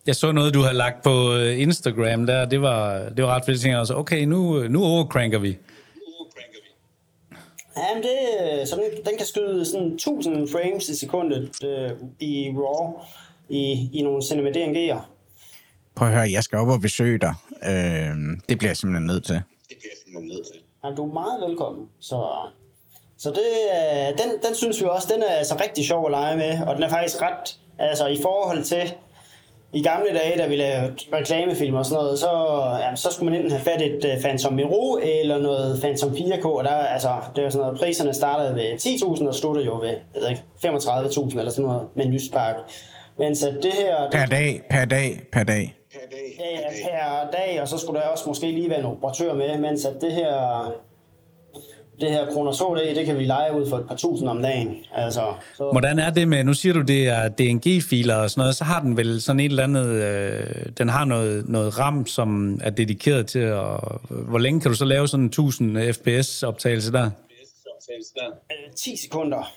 Jeg så noget, du har lagt på øh, Instagram der. Det var, det var ret fedt. Jeg også, okay, nu, nu overcranker vi. Jamen, det, så den, den kan skyde sådan 1000 frames i sekundet øh, i RAW i, i nogle Cinema DNG'er. Prøv at høre, jeg skal op og besøge dig. Øh, det bliver jeg simpelthen nødt til. Det bliver jeg simpelthen nødt til. Jamen, du er meget velkommen. Så, så det, øh, den, den synes vi også, den er altså rigtig sjov at lege med, og den er faktisk ret, altså i forhold til, i gamle dage, da vi lavede reklamefilm og sådan noget, så, jamen, så skulle man enten have fat et uh, Phantom Miro eller noget Phantom 4K, og der, altså, det var sådan noget, priserne startede ved 10.000 og sluttede jo ved jeg ved ikke, 35.000 eller sådan noget med en lyspakke. Men så det her... Per dag, per dag, per dag. Per dag. Ja, ja, per dag, og så skulle der også måske lige være en operatør med, mens at det her, det her Kronos HD, det kan vi lege ud for et par tusind om dagen. Altså, så, Hvordan er det med, nu siger du, det er DNG-filer og sådan noget, så har den vel sådan et eller andet, øh, den har noget, noget RAM, som er dedikeret til, og hvor længe kan du så lave sådan en 1000 fps-optagelse der? øh, 10 sekunder.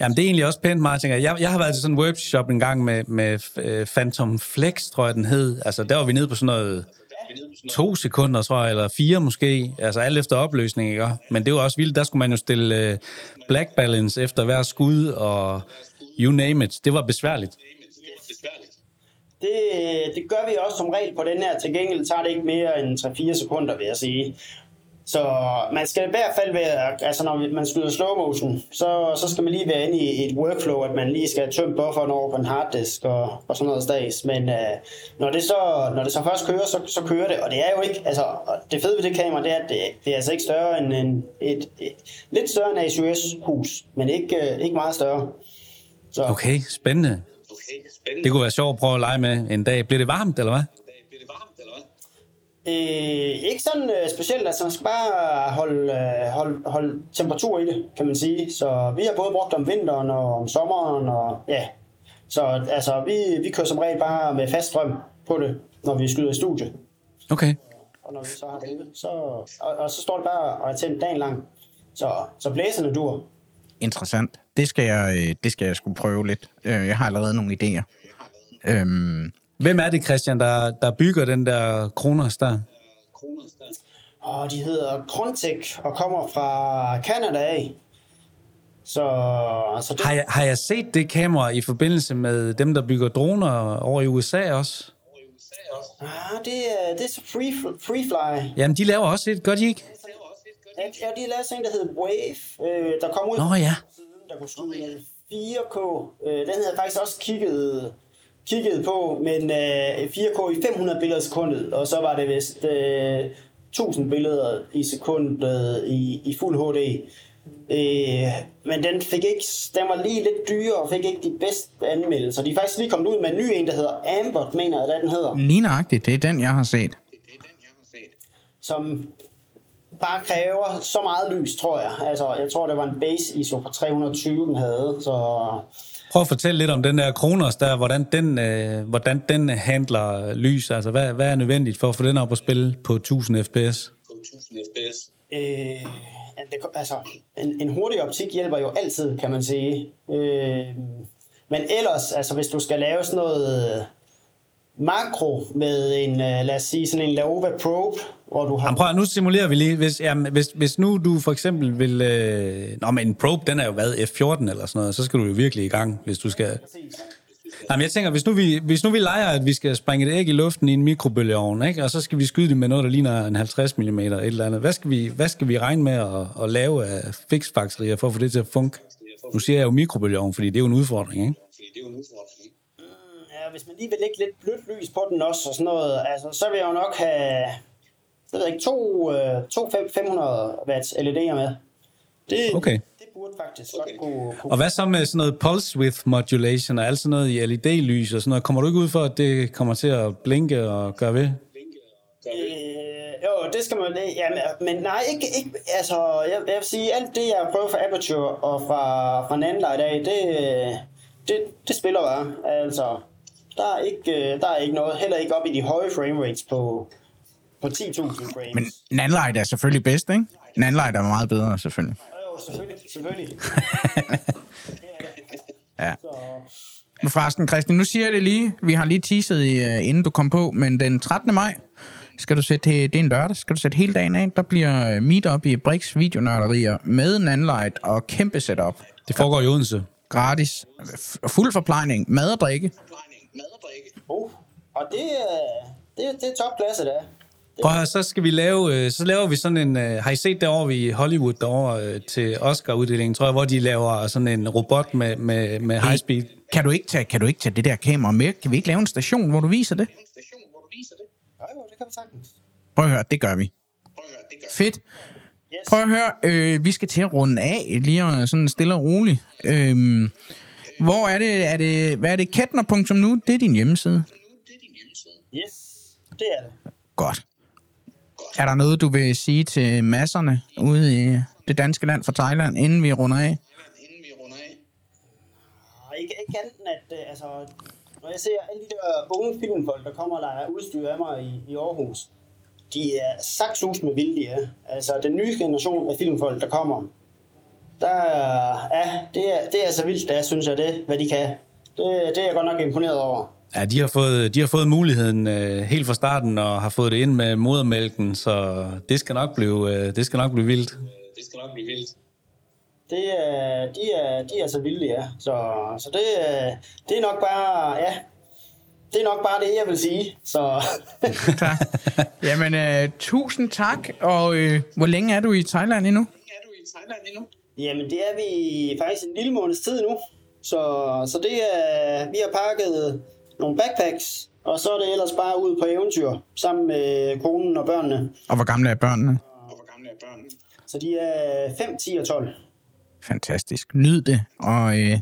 Jamen, det er egentlig også pænt jeg. Jeg, jeg har været til sådan en workshop en gang med, med øh, Phantom Flex, tror jeg, den hed. Altså, der var vi nede på sådan noget to sekunder, tror jeg, eller fire måske. Altså, alt efter opløsning, ikke? Men det var også vildt. Der skulle man jo stille øh, black balance efter hver skud, og you name it. Det var besværligt. Det, det gør vi også som regel på den her. Til gengæld tager det ikke mere end 3-4 sekunder, vil jeg sige. Så man skal i hvert fald være, altså når man skyder slow motion, så, så skal man lige være inde i et workflow, at man lige skal tømme bufferen over på en harddisk og, og sådan noget stads. Men øh, når, det så, når det så først kører, så, så kører det. Og det er jo ikke, altså det fede ved det kamera, det er, at det, det er altså ikke større end en, et, et, lidt større end ASUS-hus, men ikke, øh, ikke meget større. Så, Okay, spændende. Okay, spændende. Det kunne være sjovt at prøve at lege med en dag. Bliver det varmt, eller hvad? Bliver det varmt, eller hvad? Øh, ikke sådan øh, specielt, altså man skal bare holde, øh, holde, holde temperatur i det, kan man sige. Så vi har både brugt om vinteren og om sommeren, og ja. Så altså, vi, vi kører som regel bare med fast strøm på det, når vi skyder i studiet. Okay. Og når vi så har det så, og, og så står det bare og er tændt dagen lang. Så, så blæserne dur. Interessant. Det skal jeg, øh, det skal jeg skulle prøve lidt. Øh, Jeg har allerede nogle idéer. Øhm, Hvem er det, Christian, der, der bygger den der Kronos der? Og de hedder Krontec og kommer fra Canada af. Så, så det, Har jeg, har jeg set det kamera i forbindelse med dem, der bygger droner over i USA også? ah, det, er, det er så free, Freefly. Jamen, de laver også et, gør de ikke? Ja, ja, de lavede sådan en, der hed Wave, øh, der kom ud Nå ja. der kunne skyde 4K. Øh, den havde jeg faktisk også kigget, kigget på, men øh, 4K i 500 billeder i sekundet, og så var det vist øh, 1000 billeder i sekundet i, i fuld HD. Øh, men den fik ikke, den var lige lidt dyrere og fik ikke de bedste anmeldelser. De er faktisk lige kommet ud med en ny en, der hedder Ambert, mener jeg, den hedder. lige nøjagtigt, det er den, jeg har set. Det er den, jeg har set. som bare kræver så meget lys, tror jeg. Altså, jeg tror, det var en base ISO på 320, den havde, så Prøv at fortælle lidt om den der Kronos der, hvordan den, øh, hvordan den handler lys. Altså, hvad, hvad er nødvendigt for at få den op at spille på 1000 fps? På 1000 fps. øh, det, altså, en, en hurtig optik hjælper jo altid, kan man sige. Øh, men ellers, altså, hvis du skal lave sådan noget øh, makro med en, øh, lad os sige, sådan en Laowa Probe, hvor du har... Jamen, prøv at, nu simulerer vi lige. Hvis, jamen, hvis, hvis nu du for eksempel vil... Øh, nå, men en probe, den er jo hvad, F14 eller sådan noget, så skal du jo virkelig i gang, hvis du skal... Nej, men jeg tænker, hvis nu, vi, hvis nu vi leger, at vi skal springe et æg i luften i en mikrobølgeovn, ikke? og så skal vi skyde det med noget, der ligner en 50 mm eller et eller andet. Hvad skal vi, hvad skal vi regne med at, at lave af fiksfakserier for at få det til at funke? Nu siger jeg jo mikrobølgeovn, fordi det er jo en udfordring, ikke? Fordi det er jo en udfordring. Hvis man lige vil lægge lidt blødt lys på den også, og sådan noget, altså, så vil jeg jo nok have, jeg ved ikke, to, øh, to fem- 500 watts LED'er med. Det, Okay. det burde faktisk okay. godt kunne, kunne Og hvad så med sådan noget pulse width modulation og alt sådan noget i LED-lys og sådan noget? Kommer du ikke ud for, at det kommer til at blinke og gøre ved? Øh, jo, jo, det skal man... Ja, men, men nej, ikke, ikke... Altså, jeg, jeg vil sige, alt det, jeg har prøvet fra Aperture og fra, fra Nandler i dag, det, det, det spiller bare. Altså, der er, ikke, der er ikke noget, heller ikke op i de høje frame rates på, på 10.000 frames. Men Nanlight er selvfølgelig bedst, ikke? Nanlight er meget bedre, selvfølgelig. Jo, selvfølgelig, selvfølgelig. [laughs] Ja. Så, Men forresten, Christian, nu siger jeg det lige. Vi har lige teaset, uh, inden du kom på, men den 13. maj skal du sætte, det er en lørdag, skal du sætte hele dagen af. Der bliver øh, meet up i Brix videonørderier med Nanlight og kæmpe setup. Det foregår i Odense. Gratis. F- Fuld forplejning. Mad og drikke. Mad og uh, det, er- det, det er topklasse, det er. Prøv at høre, så skal vi lave, øh, så laver vi sådan en, øh, har I set derovre i Hollywood derovre øh, til Oscar-uddelingen, tror jeg, hvor de laver sådan en robot med, med, med high speed? Kan du, ikke tage, kan du ikke tage det der kamera med? Kan vi ikke lave en station, hvor du viser det? En station, hvor du viser det. Jo, jo, det kan vi sagtens. Prøv at høre, det gør vi. Prøv at høre, det gør Fedt. Yes. Prøv at høre, øh, vi skal til at runde af, lige og sådan stille og roligt. Øhm, hvor er det, er det, hvad er det, kettner.nu? Det er din hjemmeside. Det din hjemmeside. Yes, det er det. Godt. Er der noget, du vil sige til masserne ude i det danske land for Thailand, inden vi runder af? Inden vi runder af. Og ikke, ikke andet at øh, altså, når jeg ser alle de der unge filmfolk, der kommer og leger udstyr af mig i, i Aarhus, de er sagtsus med vilde, de. Altså, den nye generation af filmfolk, der kommer, der ja, det er, det er så vildt, der synes jeg det, hvad de kan. Det, det er jeg godt nok imponeret over. Ja, de har fået, de har fået muligheden øh, helt fra starten og har fået det ind med modermælken, så det skal nok blive, øh, det skal nok blive vildt. Det skal nok blive vildt. Det er, de, er, de er så vilde, ja. Så, så det, er- det er nok bare, ja, det er nok bare det, jeg vil sige. Så [laughs] Tak. Jamen, øh, tusind tak. Og øh, hvor længe er du i Thailand endnu? Er du i Thailand endnu? Jamen, det er vi faktisk en lille måneds tid nu. Så, så det er, vi har pakket nogle backpacks, og så er det ellers bare ud på eventyr, sammen med konen og børnene. Og hvor gamle er børnene? Og hvor gamle er børnene? Så de er 5, 10 og 12. Fantastisk. Nyd det. Og, øh,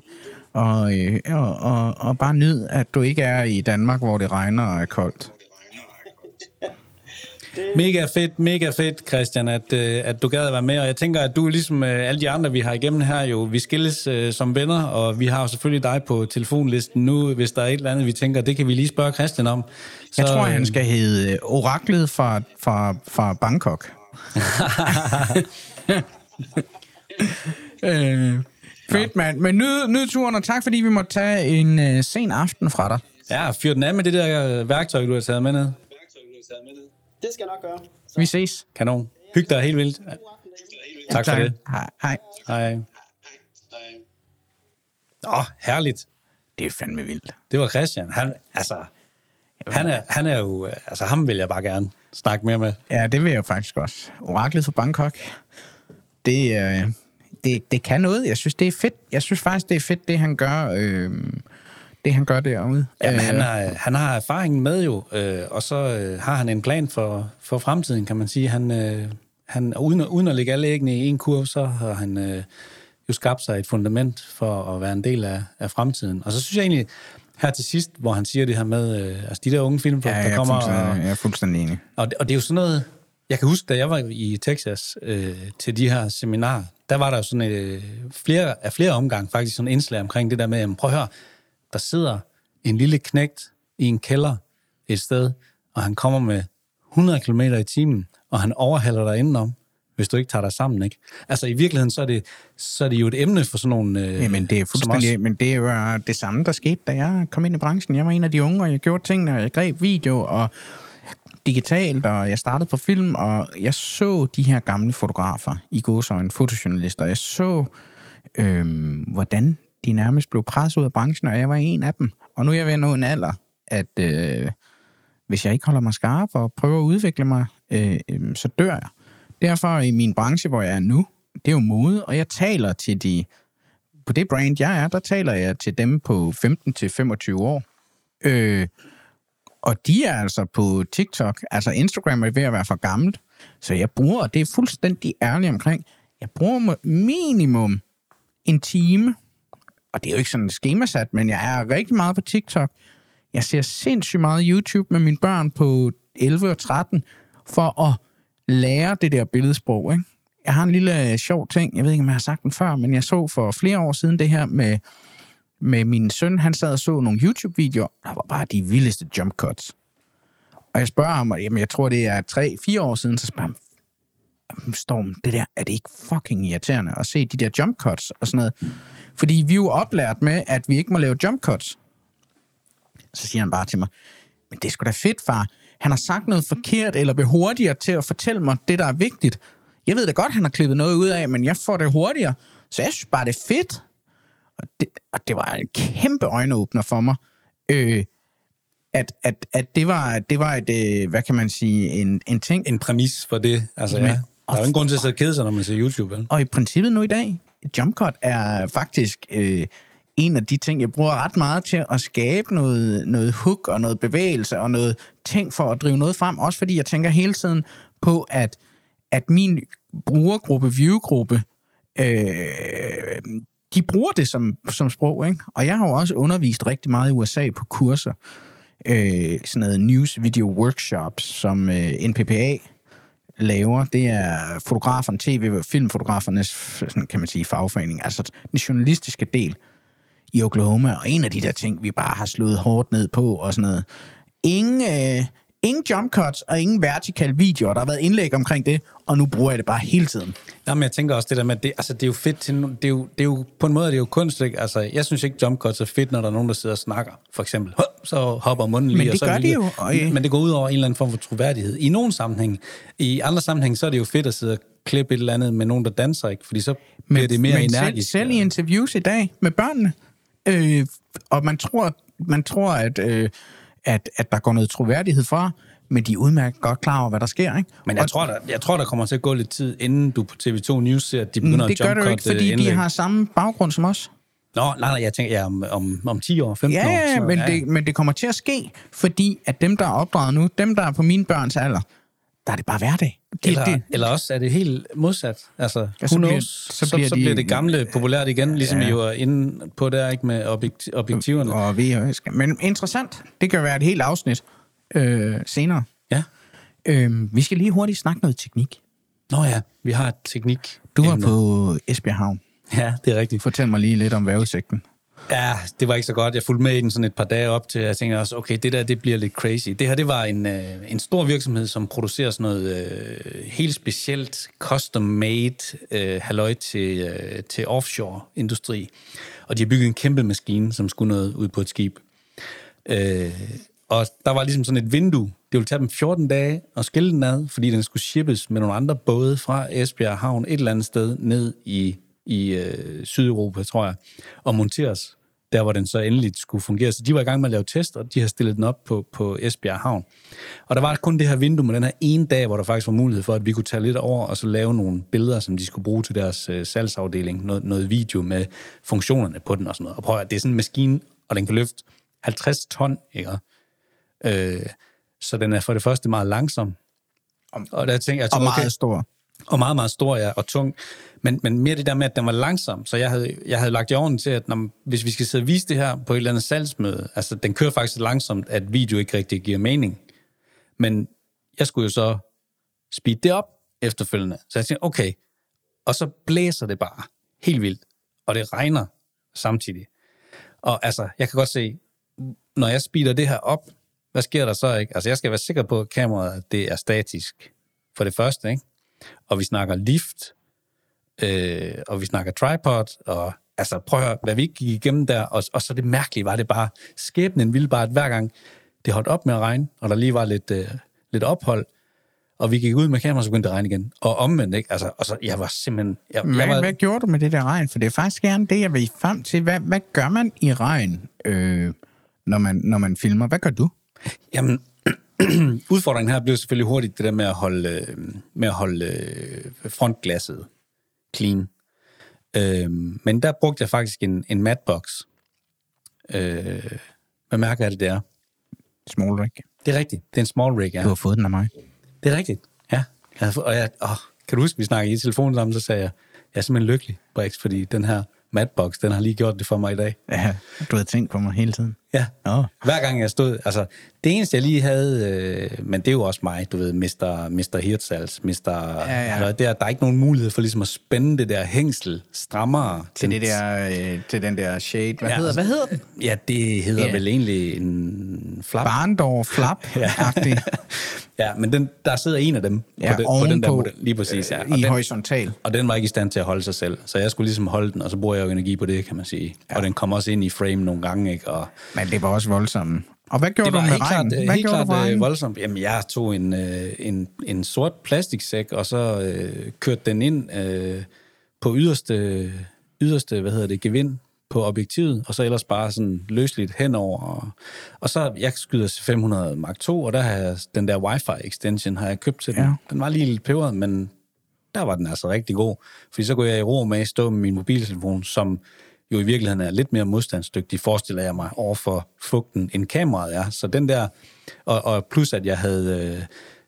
og, øh, og, og, og bare nyd, at du ikke er i Danmark, hvor det regner og er koldt. Mega fedt, mega fedt, Christian, at, øh, at du gad at være med, og jeg tænker, at du er ligesom øh, alle de andre, vi har igennem her jo, vi skilles øh, som venner, og vi har jo selvfølgelig dig på telefonlisten nu, hvis der er et eller andet, vi tænker, det kan vi lige spørge Christian om. Jeg tror, øh, han skal hedde øh, Oraklet fra, fra, fra Bangkok. [laughs] øh, fedt, mand. Men nyd, nyd turen, og tak, fordi vi måtte tage en øh, sen aften fra dig. Ja, fyr den af med det der øh, værktøj, du har taget med ned. Værktøj, du har taget med ned. Det skal jeg nok gøre. Vi ses. Kanon. Hyg dig helt vildt. Tak for det. Hej. Hej. Oh, herligt. Det er fandme vildt. Det var Christian. Han, altså, han er, han er jo, altså ham vil jeg bare gerne snakke mere med. Ja, det vil jeg faktisk også. Oraklet fra Bangkok. Det, øh, det, det kan noget. Jeg synes, det er fedt. Jeg synes faktisk, det er fedt, det han gør, øh, det han gør derude. Jamen, Øh, han, har, han har erfaringen med jo, øh, og så øh, har han en plan for, for fremtiden, kan man sige. Han, øh, han, uden, at- uden at lægge alle æggene i en kurv, så har han øh, jo skabt sig et fundament for at være en del af, af fremtiden. Og så synes jeg egentlig, her til sidst, hvor han siger det her med, øh, altså de der unge film, ja, der er kommer... Og, jeg er fuldstændig enig. og, det, og det er jo sådan noget... Jeg kan huske, da jeg var i Texas øh, til de her seminarer, der var der jo sådan øh, flere, af flere omgang faktisk sådan indslag omkring det der med, jamen, prøv at høre, der sidder en lille knægt i en kælder et sted, og han kommer med 100 km i timen, og han overhaler dig indenom, hvis du ikke tager dig sammen, ikke? Altså i virkeligheden, så er det, så er det jo et emne for sådan nogle... Øh, Jamen, det er fuldstændig, os. men det er jo øh, det samme, der skete, da jeg kom ind i branchen. Jeg var en af de unge, og jeg gjorde tingene, og jeg greb video og digitalt, og jeg startede på film, og jeg så de her gamle fotografer i gåsøjne, fotojournalister. Jeg så, øh, hvordan de nærmest blev presset ud af branchen, og jeg var en af dem. Og nu er jeg ved at nå en alder, at øh, hvis jeg ikke holder mig skarp og prøver at udvikle mig, øh, øh, så dør jeg. Derfor i min branche, hvor jeg er nu, det er jo mode, og jeg taler til de på det brand, jeg er, der taler jeg til dem på 15-25 år. Øh, og de er altså på TikTok. Altså Instagram er ved at være for gammelt. Så jeg bruger, og det er fuldstændig ærligt omkring, jeg bruger minimum en time. Og det er jo ikke sådan skemasat, men jeg er rigtig meget på TikTok. Jeg ser sindssygt meget YouTube med mine børn på 11 og 13, for at lære det der billedsprog, ikke? Jeg har en lille øh, sjov ting, jeg ved ikke, om jeg har sagt den før, men jeg så for flere år siden det her med, med min søn. Han sad og så nogle YouTube-videoer, der var bare de vildeste jump cuts. Og jeg spørger ham, og jamen, jeg tror, det er 3-4 år siden, så spørger han, Storm, det der, er det ikke fucking irriterende at se de der jump cuts og sådan noget? Fordi vi er jo oplært med, at vi ikke må lave jump cuts. Så siger han bare til mig, men det er sgu da fedt, far. Han har sagt noget forkert, eller bliver hurtigere til at fortælle mig det, der er vigtigt. Jeg ved da godt, han har klippet noget ud af, men jeg får det hurtigere. Så jeg synes bare, det er fedt. Og det, og det var en kæmpe øjenåbner for mig. Øh, at, at, at det var, det var et, øh, hvad kan man sige, en, en ting. En præmis for det. Altså, ja. Der er jo ingen grund til at sidde og kede sig, når man ser YouTube, vel? Og i princippet nu i dag, jump cut er faktisk øh, en af de ting, jeg bruger ret meget til at skabe noget, noget hook og noget bevægelse og noget ting for at drive noget frem. Også fordi jeg tænker hele tiden på, at, at min brugergruppe, viewgruppe, øh, de bruger det som, som sprog, ikke? Og jeg har jo også undervist rigtig meget i USA på kurser. Øh, sådan noget news video workshops, som øh, NPPA laver, det er fotograferne, tv- og filmfotografernes, sådan kan man sige, fagforening, altså den journalistiske del i Oklahoma, og en af de der ting, vi bare har slået hårdt ned på, og sådan noget. Ingen, øh, ingen jump cuts og ingen vertikal videoer. Der har været indlæg omkring det, og nu bruger jeg det bare hele tiden. Nå, men jeg tænker også det der med, at det, altså, det er jo fedt til, det er jo, det er jo, på en måde er det jo kunst, ikke? Altså, jeg synes ikke, jump cuts er fedt, når der er nogen, der sidder og snakker, for eksempel. Så hopper munden lige, Men og det så gør de lige- jo, og, øh, Men det går ud over en eller anden form for troværdighed. I nogle sammenhæng. I andre sammenhæng, så er det jo fedt at sidde og klippe et eller andet med nogen, der danser, ikke? Fordi så bliver det mere men energisk. Selv, selv i interviews i dag med børnene, øh, og man tror, man tror at, øh, at, at der går noget troværdighed fra, men de er udmærket godt klar over, hvad der sker. Ikke? Men jeg Og- tror, der, jeg tror, der kommer til at gå lidt tid, inden du på TV2 News ser, at de begynder Mm, det at gør jump det jo ikke, cut, øh, fordi de indlæg. har samme baggrund som os. Nå, nej, nej, jeg tænker, ja, om, om, om 10 år, 15 Ja, år. ja, så- men, Det, men det kommer til at ske, fordi at dem, der er opdraget nu, dem, der er på mine børns alder, der er det bare hverdag. Det, Eller, det, eller også er det helt modsat. Altså, Ja, så bliver- knows? så så, så, bliver så de- bliver det gamle populært igen, ligesom Ja. ja. I var inde på der, ikke med objekt, objektiverne. og VHS. Men interessant. Det kan være et helt afsnit øh, senere. Ja. Øh, vi skal lige hurtigt snakke noget teknik. Nå ja, vi har et teknik. Du var på Esbjerg Havn. Ja, det er rigtigt. Fortæl mig lige lidt om vejrudsigten. Ja, det var ikke så godt. Jeg fulgte med i den sådan et par dage op til, jeg tænkte også, okay, det der, det bliver lidt crazy. Det her, det var en, øh, en stor virksomhed, som producerer sådan noget øh, helt specielt custom-made øh, halløj til, øh, til offshore-industri. Og de har bygget en kæmpe maskine, som skulle noget ud på et skib. Øh, og der var ligesom sådan et vindue. Det ville tage dem 14 dage at skille den ad, fordi den skulle shippes med nogle andre både fra Esbjerg Havn et eller andet sted ned i, i øh, Sydeuropa, tror jeg, og monteres der, hvor den så endelig skulle fungere. Så de var i gang med at lave test, og de har stillet den op på, på Esbjerg Havn. Og der var kun det her vindue med den her ene dag, hvor der faktisk var mulighed for, at vi kunne tage lidt over og så lave nogle billeder, som de skulle bruge til deres øh, salgsafdeling. Noget, noget video med funktionerne på den og sådan noget. Og prøv at det er sådan en maskine, og den kan løfte 50 ton, ikke? Øh, så den er for det første meget langsom. Og der tænker jeg, Og okay, meget stor og meget, meget stor ja, og tung. Men, men mere det der med, at den var langsom. Så jeg havde, jeg havde lagt i orden til, at når, hvis vi skal sidde og vise det her på et eller andet salgsmøde, altså den kører faktisk langsomt, at video ikke rigtig giver mening. Men jeg skulle jo så speed det op efterfølgende. Så jeg tænkte, okay. Og så blæser det bare helt vildt. Og det regner samtidig. Og altså, jeg kan godt se, når jeg speeder det her op, hvad sker der så ikke? Altså, jeg skal være sikker på, at kameraet det er statisk. For det første, ikke? Og vi snakker lift, øh, og vi snakker tripod, og altså, prøv at høre, hvad vi ikke gik igennem der, og, og så det mærkelige var det bare, skæbnen ville bare, at hver gang det holdt op med at regne, og der lige var lidt, øh, lidt ophold, og vi gik ud med kameraet, så begyndte det at regne igen. Og omvendt, ikke? Altså, og så, jeg var simpelthen... Jeg, Hvad, jeg var, hvad gjorde du med det der regn? For det er faktisk gerne det, jeg vil frem til. Hvad, hvad gør man i regn, øh, når, man, når man filmer? Hvad gør du? Jamen, [clears throat] udfordringen her bliver selvfølgelig hurtigt det der med at holde, øh, med at holde øh, frontglasset clean. Øh, men der brugte jeg faktisk en, en matbox. Øh, hvad mærker jeg det, det er? Small rig. Det er rigtigt. Det er en small rig, ja. Du har fået den af mig. Det er rigtigt. Ja. Jeg havde, og jeg, åh, kan du huske, vi snakkede i telefonen sammen, så sagde jeg, jeg er simpelthen lykkelig, Brix, fordi den her matbox, den har lige gjort det for mig i dag. Ja, du har tænkt på mig hele tiden. Ja. Nå. Hver gang jeg stod, altså det eneste jeg lige havde, øh, men det er jo også mig, du ved, Mr. Mr. Hirtshals, Mr. Ja, ja. Altså, der, der er ikke nogen mulighed for ligesom at spænde det der hængsel strammere. Til, det der, øh, til den der shade. Hvad, Ja, hedder, altså- hvad hedder det? Ja, det hedder Ja. vel egentlig en flap. Barndor flap [laughs] agtig Ja, men den, der sidder en af dem Ja, på, den, på den der model. Lige præcis, ja. i den, horisontal. og den var ikke i stand til at holde sig selv. Så jeg skulle ligesom holde den, og så bruger jeg jo energi på det, kan man sige. Ja. Og den kom også ind i frame nogle gange, ikke? Og Men det var også voldsomt. Og hvad gjorde det var du med helt klart, regnen? øh, Hvad helt gjorde klart du øh, voldsomt. Jamen, jeg tog en, øh, en, en sort plastiksæk, og så øh, kørte den ind øh, på yderste, yderste, hvad hedder det, gevind på objektivet, og så ellers bare sådan løsligt henover. Og, og så, jeg skyder til 500 Mark II, og der har jeg, den der Wi-Fi extension har jeg købt til den. Ja. Den var lige lidt peberet, men der var den altså rigtig god. Fordi så kunne jeg i ro med at stå med min mobiltelefon, som jo i virkeligheden er lidt mere modstandsdygtig, forestiller jeg mig, over for fugten, end kameraet er. Så den der, og, og plus at jeg havde øh,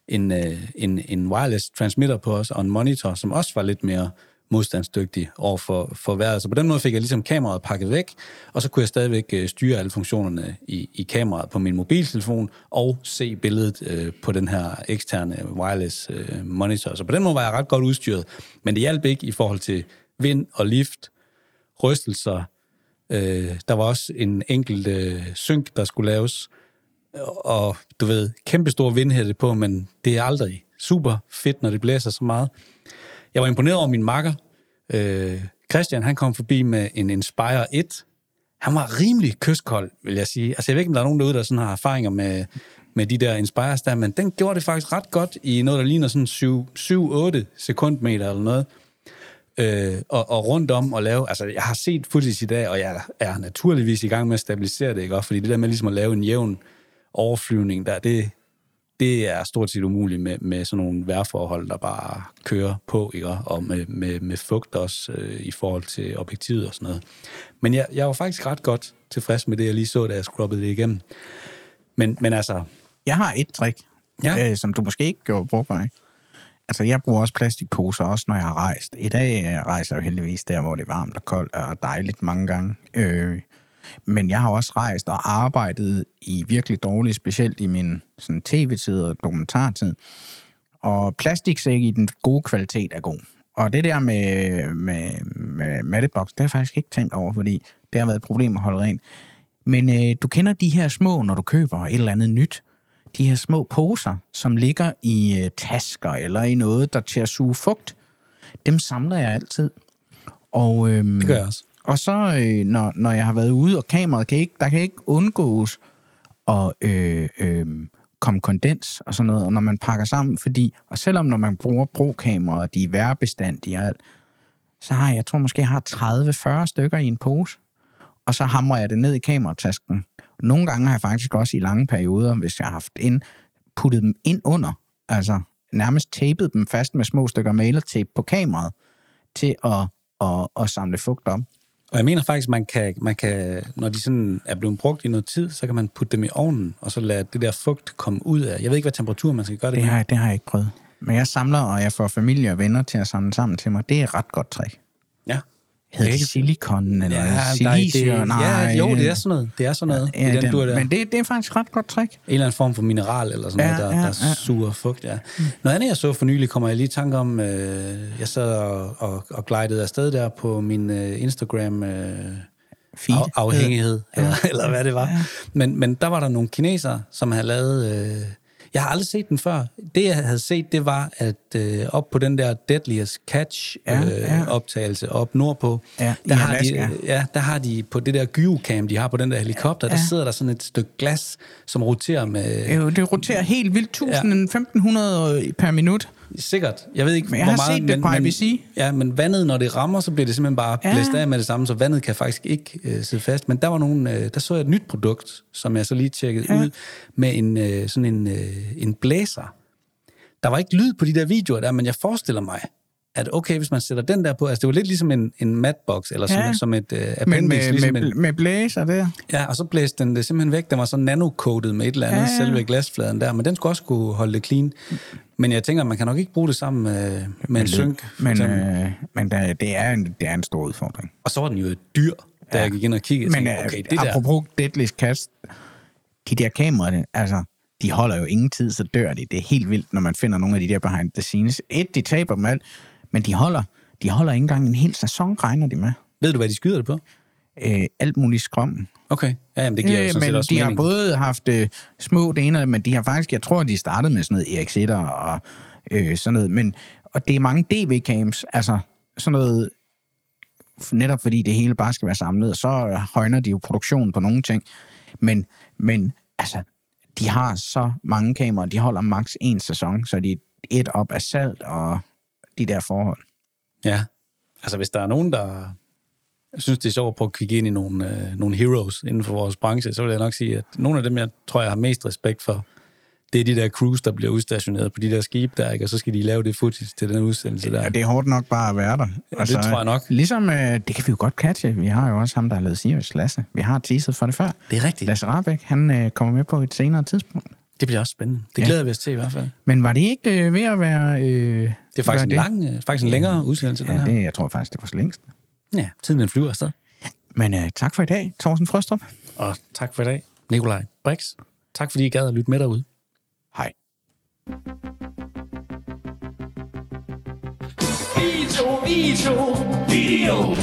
en, øh, en, en wireless transmitter på os, og en monitor, som også var lidt mere modstandsdygtig over for, for vejret. Så på den måde fik jeg ligesom kameraet pakket væk, og så kunne jeg stadigvæk øh, styre alle funktionerne i, i kameraet på min mobiltelefon, og se billedet øh, på den her eksterne wireless øh, monitor. Så på den måde var jeg ret godt udstyret, men det hjalp ikke i forhold til vind og lift, rystelser. Øh, der var også en enkelt øh, synk, der skulle laves, og du ved, kæmpestor vindhætte på, men det er aldrig super fedt, når det blæser så meget. Jeg var imponeret over min makker. Øh, Christian, han kom forbi med en Inspire 1. Han var rimelig kystkold, vil jeg sige. Altså, jeg ved ikke, om der er nogen derude, der sådan har erfaringer med, med de der Inspires der, men den gjorde det faktisk ret godt i noget, der ligner sådan 7-8 sekundmeter eller noget. Øh, og, og rundt om og lave, altså jeg har set footage i dag, og jeg er naturligvis i gang med at stabilisere det, ikke? Også fordi det der med ligesom at lave en jævn overflyvning der, det, det er stort set umuligt med, med sådan nogle vejrforhold, der bare kører på, ikke? og med, med, med fugt også øh, i forhold til objektivet og sådan noget. Men jeg, jeg var faktisk ret godt tilfreds med det, jeg lige så, da jeg scrubbede det igennem. Men, men altså, Jeg har et trick, Ja. øh, som du måske ikke gjorde brug for. Ikke? Altså, jeg bruger også plastikposer, også når jeg har rejst. I dag øh, rejser jeg jo heldigvis der, hvor det er varmt og koldt og dejligt mange gange. Øh, men jeg har også rejst og arbejdet i virkelig dårligt, specielt i min sådan, tv-tid og dokumentartid. Og plastiksæk i den gode kvalitet er god. Og det der med, med, med mattebox, det har jeg faktisk ikke tænkt over, fordi det har været et problem at holde rent. Men øh, du kender de her små, når du køber et eller andet nyt, de her små poser, som ligger i øh, tasker eller i noget, der til at suge fugt. Dem samler jeg altid. Og, øhm, det gør jeg også. og så, øh, når, når jeg har været ude, og kameraet kan ikke, der kan ikke undgås at øh, øh, komme kondens og sådan noget, og når man pakker sammen, fordi, og selvom når man bruger brokameraer, de er værbestandige og alt, så har jeg, jeg tror måske, jeg har 30-40 stykker i en pose, og så hamrer jeg det ned i kameratasken. Nogle gange har jeg faktisk også i lange perioder, hvis jeg har haft ind, puttet dem ind under, altså nærmest tapet dem fast med små stykker malertape på kameraet, til at, at, at samle fugt op. Og jeg mener faktisk, man kan, man kan, når de sådan er blevet brugt i noget tid, så kan man putte dem i ovnen, og så lade det der fugt komme ud af. Jeg ved ikke, hvad temperatur man skal gøre det, Det med. har, jeg- det har jeg ikke prøvet. Men jeg samler, og jeg får familie og venner til at samle sammen til mig. Det er et ret godt trick. Ja. Hedder det silikon, eller Ja, silicium? nej, Nej, ja, jo, det er sådan noget. Det er sådan noget. Ja, i den dur der. men det, det er faktisk et ret godt trick. En eller anden form for mineral eller sådan Ja, noget, der, ja, der ja. suger fugt, ja. Noget andet, jeg så for nylig, kommer jeg lige i tanke om, øh, jeg sad og, og, og glidede afsted der på min øh, Instagram øh, Feed. af, afhængighed, ja. eller, [laughs] eller hvad det var. Ja. Men, men der var der nogle kinesere, som havde lavet... Øh, jeg har aldrig set den før. Det, jeg havde set, det var, at øh, op på den der Deadliest Catch Ja, øh, ja. optagelse op nordpå, Ja, der, har de, Alaska. ja, der har de på det der gyocam, de har på den der helikopter, ja. der Ja. sidder der sådan et stykke glas, som roterer med... Øh, Det roterer helt vildt. 1000-1500 per minut. Sikkert. Jeg ved ikke, Men jeg hvor har meget... set det på men, ABC. Ja, men vandet, når det rammer, så bliver det simpelthen bare Ja. blæst af med det samme, så vandet kan faktisk ikke øh, sidde fast. Men der var nogen, øh, der så jeg et nyt produkt, som jeg så lige tjekkede. Ja. ud, med en, øh, sådan en, øh, en blæser. Der var ikke lyd på de der videoer der, men jeg forestiller mig, at okay, hvis man sætter den der på, altså det var lidt ligesom en, en matbox, eller som, Ja. som et øh, appendix, Men med, ligesom med, en, med blæser der. Ja, og så blæste den det simpelthen væk. Den var så nanocoated med et eller andet, ja, selve glasfladen der, men den skulle også kunne holde det clean. Men jeg tænker, man kan nok ikke bruge det sammen med, med en synk. Men, øh, men der, det, er en, det er en stor udfordring. Og så var den jo et dyr. da Ja. jeg gik ind og kiggede. Men tænkte, okay, okay, det der, apropos Deadly Cast, de der kameraer, altså, de holder jo ingen tid, så dør de. Det er helt vildt, når man finder nogle af de der behind the scenes. Et, de taber dem alt, men de holder, de holder ikke engang en hel sæson, regner de med. ved du, hvad de skyder det på? Øh, alt muligt skrøm. Okay, ja, jamen, det giver jo Øh, sådan set men også de har mening. både haft øh, små det ene, men de har faktisk, jeg tror, de startede med sådan noget Erik Sitter og øh, sådan noget, men, og det er mange DV-cams, altså sådan noget, netop fordi det hele bare skal være samlet, og så højner de jo produktionen på nogle ting, men, men altså, de har så mange kameraer, de holder maks en sæson, så de er et op af salt og de der forhold. Ja, altså hvis der er nogen, der synes, det er sjovt at prøve at kigge ind i nogle, øh, nogle heroes inden for vores branche, så vil jeg nok sige, at nogle af dem, jeg tror, jeg har mest respekt for, det er de der crews, der bliver udstationeret på de der skibe der, ikke? og så skal de lave det footage til den udsendelse der. Ja, det er hårdt nok bare at være der. Altså, det tror jeg nok. Ligesom, øh, det kan vi jo godt catche. Vi har jo også ham, der har lavet Sirius, Lasse. Vi har teaset for det før. Det er rigtigt. Lasse Rabeck, han øh, kommer med på et senere tidspunkt. Det bliver også spændende. Det Ja. glæder vi os til i hvert fald. Men var det ikke øh, ved at være... Øh, Det er faktisk en, det? lang, øh, faktisk en længere udsendelse, den Ja, her. det, jeg tror faktisk, det var så længst. Ja, tiden den flyver afsted. Men øh, tak for i dag, Thorsten Frøstrup. Og tak for i dag, Nikolaj Brix. Tak fordi I gad at lytte med derude. Hej. Video, video, video.